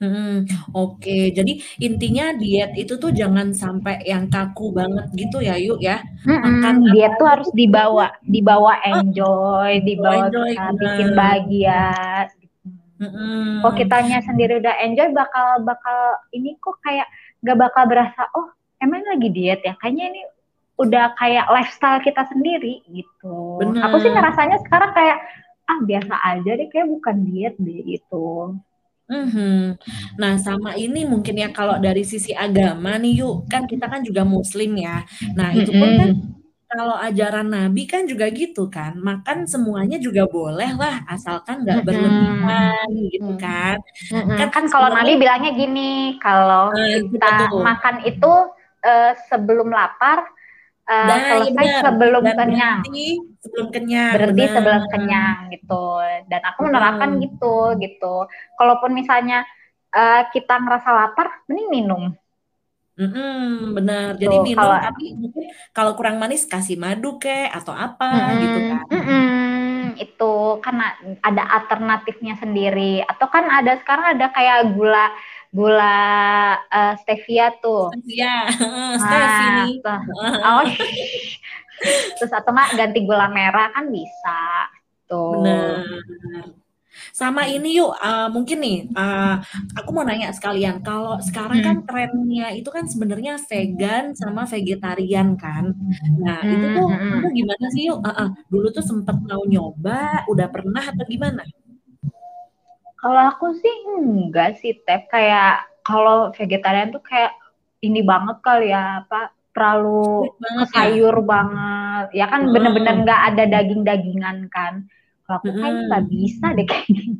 Mm-mm. Oke, jadi intinya diet itu tuh jangan sampai yang kaku banget gitu ya, Yuk ya. Makan dia apa tuh harus dibawa dibawa enjoy dibawa enjoy, kita bikin bahagia Mm-mm. kok kitanya sendiri udah enjoy bakal bakal ini kok kayak gak bakal berasa oh emang lagi diet ya kayaknya ini udah kayak lifestyle kita sendiri gitu Bener. aku sih ngerasanya sekarang kayak ah biasa aja deh kayak bukan diet deh gitu Mhm. Nah, sama ini mungkin ya kalau dari sisi agama nih, yuk kan kita kan juga Muslim ya. Nah, itu pun kan kalau ajaran Nabi kan juga gitu kan, makan semuanya juga boleh lah, asalkan nggak berlebihan gitu kan. Kan, kan kalau Nabi bilangnya gini, kalau nah, kita makan itu uh, sebelum lapar, uh, nah, selesai ya sebelum Dan kenyang. Berarti sebelum kenyang. Berarti benar. sebelum kenyang gitu. Dan aku menerapkan hmm. gitu gitu. Kalaupun misalnya uh, kita ngerasa lapar, mending minum. Mm-hmm, benar. Jadi Tuh, minum kalau, tapi mungkin kalau kurang manis kasih madu kek atau apa mm, gitu kan. Mm-mm, itu kan ada alternatifnya sendiri. Atau kan ada sekarang ada kayak gula gula uh, stevia tuh. Stevia, stevia. Nah, oh, terus atau nggak ganti gula merah kan bisa. Tuh. Benar. Sama ini yuk, uh, mungkin nih, uh, aku mau nanya sekalian, kalau sekarang kan hmm. trennya itu kan sebenarnya vegan sama vegetarian kan. Nah, itu tuh hmm, hmm. kamu gimana sih yuk? Uh, uh, dulu tuh sempet mau nyoba, udah pernah atau gimana? Kalau aku sih enggak sih, Teh. Kayak kalau vegetarian tuh kayak ini banget kali ya, apa terlalu banget ya? sayur banget. Ya kan bener-bener nggak ada daging-dagingan kan aku kayak nggak bisa deh kayak gini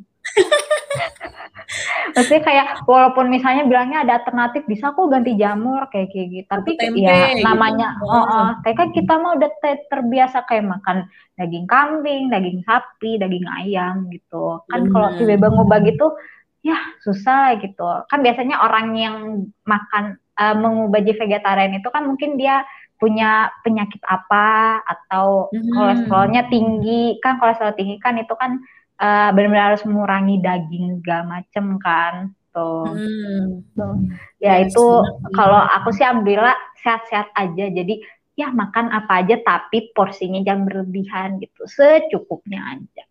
Maksudnya kayak walaupun misalnya bilangnya ada alternatif bisa kok ganti jamur kayak kayak gitu. Tapi Tempe, ya gitu. namanya oh, oh, kayak kan kita mau udah terbiasa kayak makan daging kambing, daging sapi, daging ayam gitu. Kan kalau tiba-tiba ngubah gitu ya susah gitu. Kan biasanya orang yang makan uh, mengubah jadi vegetarian itu kan mungkin dia punya penyakit apa atau hmm. kolesterolnya tinggi kan kolesterol tinggi kan itu kan uh, benar-benar harus mengurangi daging segala macem kan tuh, hmm. tuh. ya itu kalau aku sih alhamdulillah sehat-sehat aja jadi ya makan apa aja tapi porsinya jangan berlebihan gitu secukupnya aja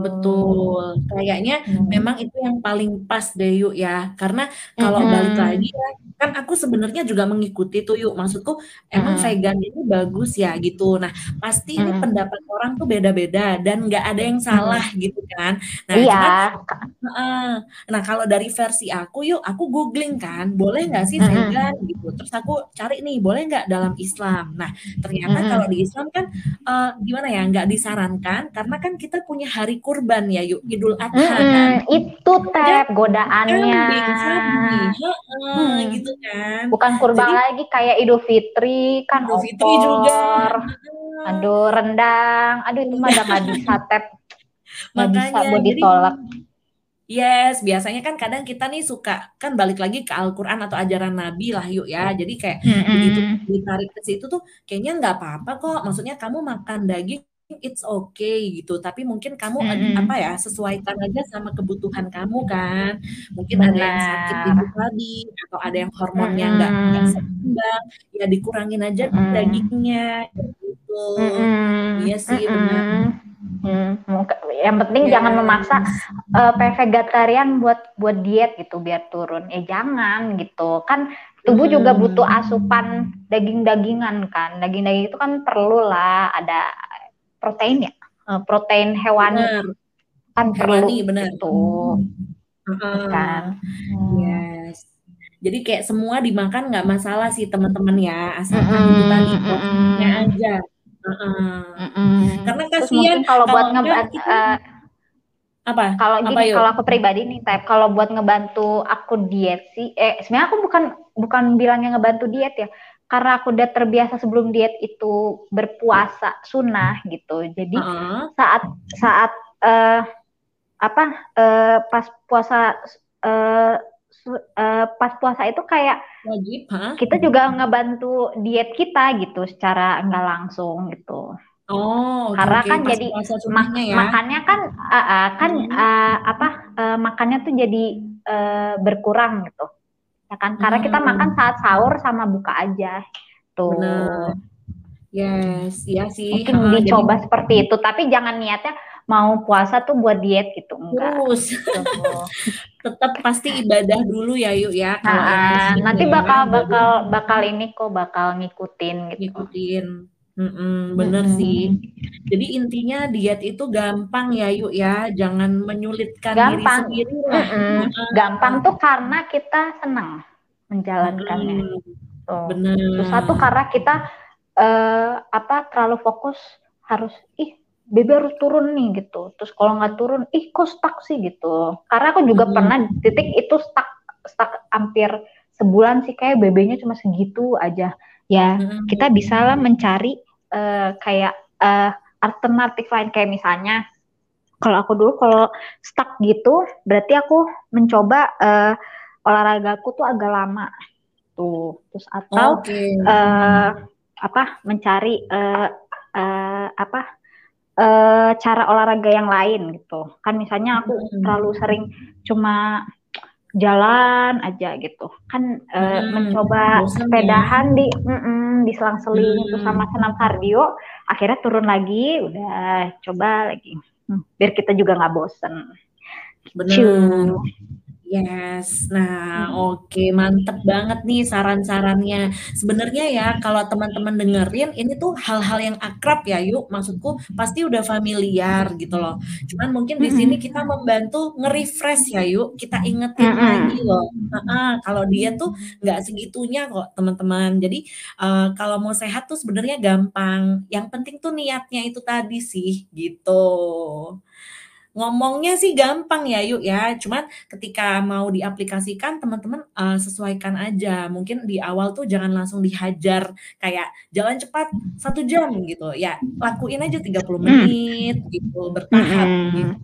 Betul, kayaknya hmm. memang itu yang paling pas deh yuk ya, karena kalau hmm. balik lagi ya, kan aku sebenarnya juga mengikuti tuh yuk, maksudku emang hmm. vegan itu bagus ya gitu. Nah pasti hmm. ini pendapat orang tuh beda-beda dan nggak ada yang salah hmm. gitu kan. Nah iya. Cuman, uh, nah kalau dari versi aku yuk, aku googling kan, boleh nggak sih vegan hmm. gitu. Terus aku cari nih, boleh nggak dalam Islam. Nah ternyata hmm. kalau di Islam kan uh, gimana ya, nggak disarankan karena kan kita punya hari kurban ya yuk Idul Adha hmm, kan. Itu tep godaannya. hmm. gitu kan. Bukan kurban Jadi, lagi kayak Idul Fitri kan Idul Fitri juga. Aduh rendang, aduh itu mah nggak bisa tep. Makanya bisa buat ditolak. Yes, biasanya kan kadang kita nih suka kan balik lagi ke Al-Quran atau ajaran Nabi lah yuk ya. Jadi kayak mm -hmm. begitu ditarik ke situ tuh kayaknya nggak apa-apa kok. Maksudnya kamu makan daging it's okay gitu tapi mungkin kamu hmm. apa ya sesuaikan aja sama kebutuhan kamu kan mungkin Benar. ada yang sakit itu tadi atau ada yang hormonnya nggak hmm. seimbang ya dikurangin aja hmm. dagingnya gitu hmm. iya sih hmm. benar Hmm, yang penting yes. jangan memaksa uh, vegetarian buat buat diet gitu biar turun. Eh jangan gitu. Kan tubuh hmm. juga butuh asupan daging-dagingan kan. Daging-daging itu kan perlu lah ada protein ya? Uh, protein hewani. Bener. kan hewani benar. itu uh, kan. Yes. Jadi kayak semua dimakan nggak masalah sih teman-teman ya. Asalkan mm -hmm. itu tadi proteinnya aja. Uh -uh. karena kasihan kalau buat ngebantu uh, apa? kalau gini kalau aku pribadi nih type kalau buat ngebantu aku diet sih eh sebenarnya aku bukan bukan bilangnya ngebantu diet ya karena aku udah terbiasa sebelum diet itu berpuasa sunnah gitu jadi uh -huh. saat saat uh, apa uh, pas puasa uh, uh, pas puasa itu kayak wajib huh? kita juga ngebantu diet kita gitu secara nggak langsung gitu Oh, karena okay. kan pas jadi mak ya? makannya kan uh, uh, kan hmm. uh, apa uh, makannya tuh jadi uh, berkurang gitu ya kan? Karena kita hmm. makan saat sahur sama buka aja. Tuh. Benar. yes ya sih. Mungkin uh, dicoba jadi... seperti itu tapi jangan niatnya mau puasa tuh buat diet gitu enggak. Terus. Gitu. tetap pasti ibadah dulu ya yuk ya. Nah, nanti bakal bakal bakal ini kok bakal ngikutin gitu. Ngikutin Mm-mm, bener mm-hmm. sih. Jadi intinya diet itu gampang ya yuk ya, jangan menyulitkan gampang. diri sendiri lah. Mm-hmm. Gampang tuh karena kita senang menjalankannya. Mm-hmm. Tuh. Bener. Satu karena kita uh, apa terlalu fokus harus ih Bebe harus turun nih gitu. Terus kalau nggak turun, ih kok stuck sih gitu. Karena aku juga hmm. pernah titik itu stuck stuck hampir sebulan sih kayak BB-nya cuma segitu aja. Ya hmm. kita bisa lah mencari uh, kayak uh, alternatif lain kayak misalnya kalau aku dulu kalau stuck gitu berarti aku mencoba uh, olahragaku tuh agak lama tuh terus atau okay. uh, apa mencari uh, uh, apa uh, cara olahraga yang lain gitu kan misalnya aku hmm. terlalu sering cuma jalan aja gitu kan uh, hmm, mencoba ya. sepedahan ya. di mm -mm, di selang-seling hmm. itu sama senam kardio akhirnya turun lagi udah coba lagi hmm, biar kita juga nggak bosen benar Yes, nah hmm. oke okay. mantep banget nih saran-sarannya. Sebenarnya ya kalau teman-teman dengerin ini tuh hal-hal yang akrab ya yuk, maksudku pasti udah familiar gitu loh. Cuman mungkin di sini kita membantu nge-refresh ya yuk, kita ingetin hmm. lagi loh. Nah, kalau dia tuh nggak segitunya kok teman-teman. Jadi uh, kalau mau sehat tuh sebenarnya gampang. Yang penting tuh niatnya itu tadi sih gitu. Ngomongnya sih gampang ya yuk ya, cuman ketika mau diaplikasikan teman-teman uh, sesuaikan aja. Mungkin di awal tuh jangan langsung dihajar kayak jalan cepat satu jam gitu. Ya lakuin aja 30 hmm. menit hmm. gitu bertahap hmm. gitu.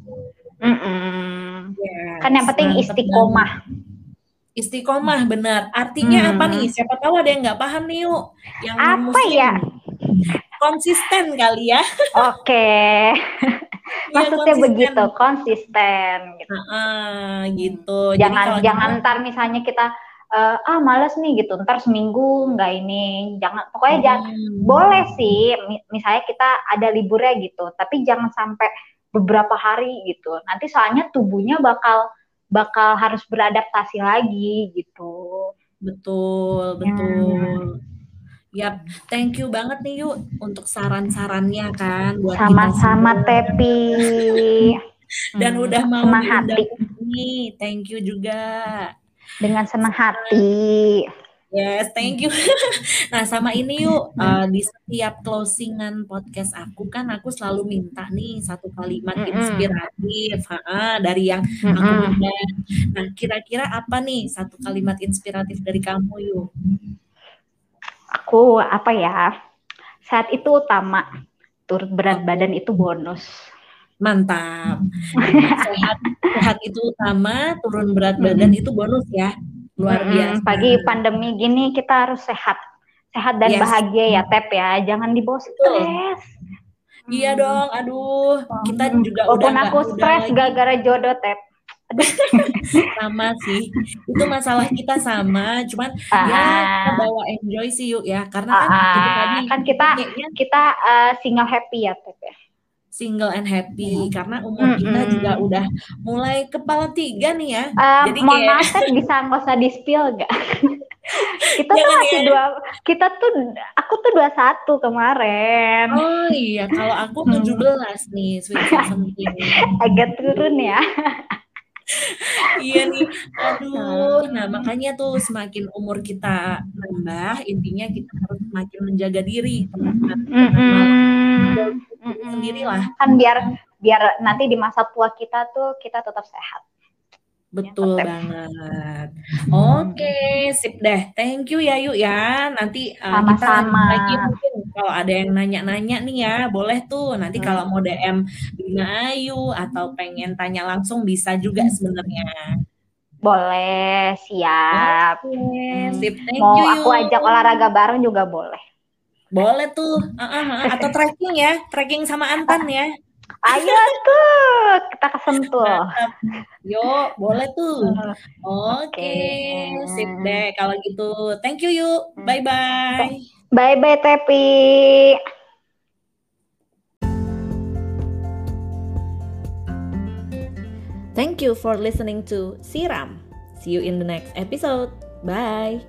Hmm. Yes, kan yang penting istiqomah. Istiqomah benar. Artinya hmm. apa nih? Siapa tahu ada yang nggak paham nih yuk. Yang apa muslim. ya? Konsisten kali ya. Oke. Okay. Iya, Maksudnya konsisten. begitu, konsisten gitu. Uh, gitu. Jangan Jadi jangan ntar misalnya kita uh, ah malas nih gitu, ntar seminggu nggak ini, jangan pokoknya hmm. jangan boleh sih misalnya kita ada liburnya gitu, tapi jangan sampai beberapa hari gitu. Nanti soalnya tubuhnya bakal bakal harus beradaptasi lagi gitu. Betul, betul. Ya. Yap, thank you banget nih yuk untuk saran-sarannya kan buat sama-sama Tepi. Dan hmm, udah mau senang hati. Ini, thank you juga. Dengan senang hati. Yes, thank you. nah, sama ini yuk uh, di setiap closingan podcast aku kan aku selalu minta nih satu kalimat inspiratif ha, dari yang aku undang. Nah, kira-kira apa nih satu kalimat inspiratif dari kamu yuk? Aku apa ya saat itu utama turut berat badan itu bonus. Mantap. Sehat sehat itu utama turun berat badan itu bonus ya. Luar biasa. Pagi pandemi gini kita harus sehat. Sehat dan yes. bahagia ya tep ya. Jangan dibawa stres. Iya dong aduh. Kita juga walaupun udah aku stres gara-gara jodoh tep sama sih. Itu masalah kita sama cuman uh, ya kita bawa enjoy sih yuk ya. Karena kan uh, itu tadi kan kita kayaknya, kita uh, single happy ya Tep ya? Single and happy hmm. karena umur hmm, kita juga udah mulai kepala tiga nih ya. Uh, jadi mohon kayak... maaf bisa nggak usah di spill gak kita tuh masih ya. dua kita tuh aku tuh dua satu kemarin. Oh iya. Kalau aku tujuh belas nih agak turun ya iya nih aduh. Nah makanya tuh semakin umur kita nambah intinya kita harus semakin menjaga diri teman-teman. Sendirilah. Kan biar biar nanti di masa tua kita tuh kita tetap sehat Betul banget. Oke, okay, sip deh. Thank you ya Yuk ya. Nanti uh, kita lagi mungkin kalau ada yang nanya-nanya nih ya, boleh tuh. Nanti hmm. kalau mau DM Bina Ayu atau pengen tanya langsung bisa juga sebenarnya. Boleh, siap. Okay, sip. Thank mau you. aku ajak olahraga bareng juga boleh. Boleh tuh. Uh -uh, atau trekking ya, trekking sama Antan ya. Ayo tuh, kita kesentuh. Yuk, boleh tuh. Oke, okay. okay. sip deh kalau gitu. Thank you yuk. Bye bye. Bye bye Tepi. Thank you for listening to Siram. See you in the next episode. Bye.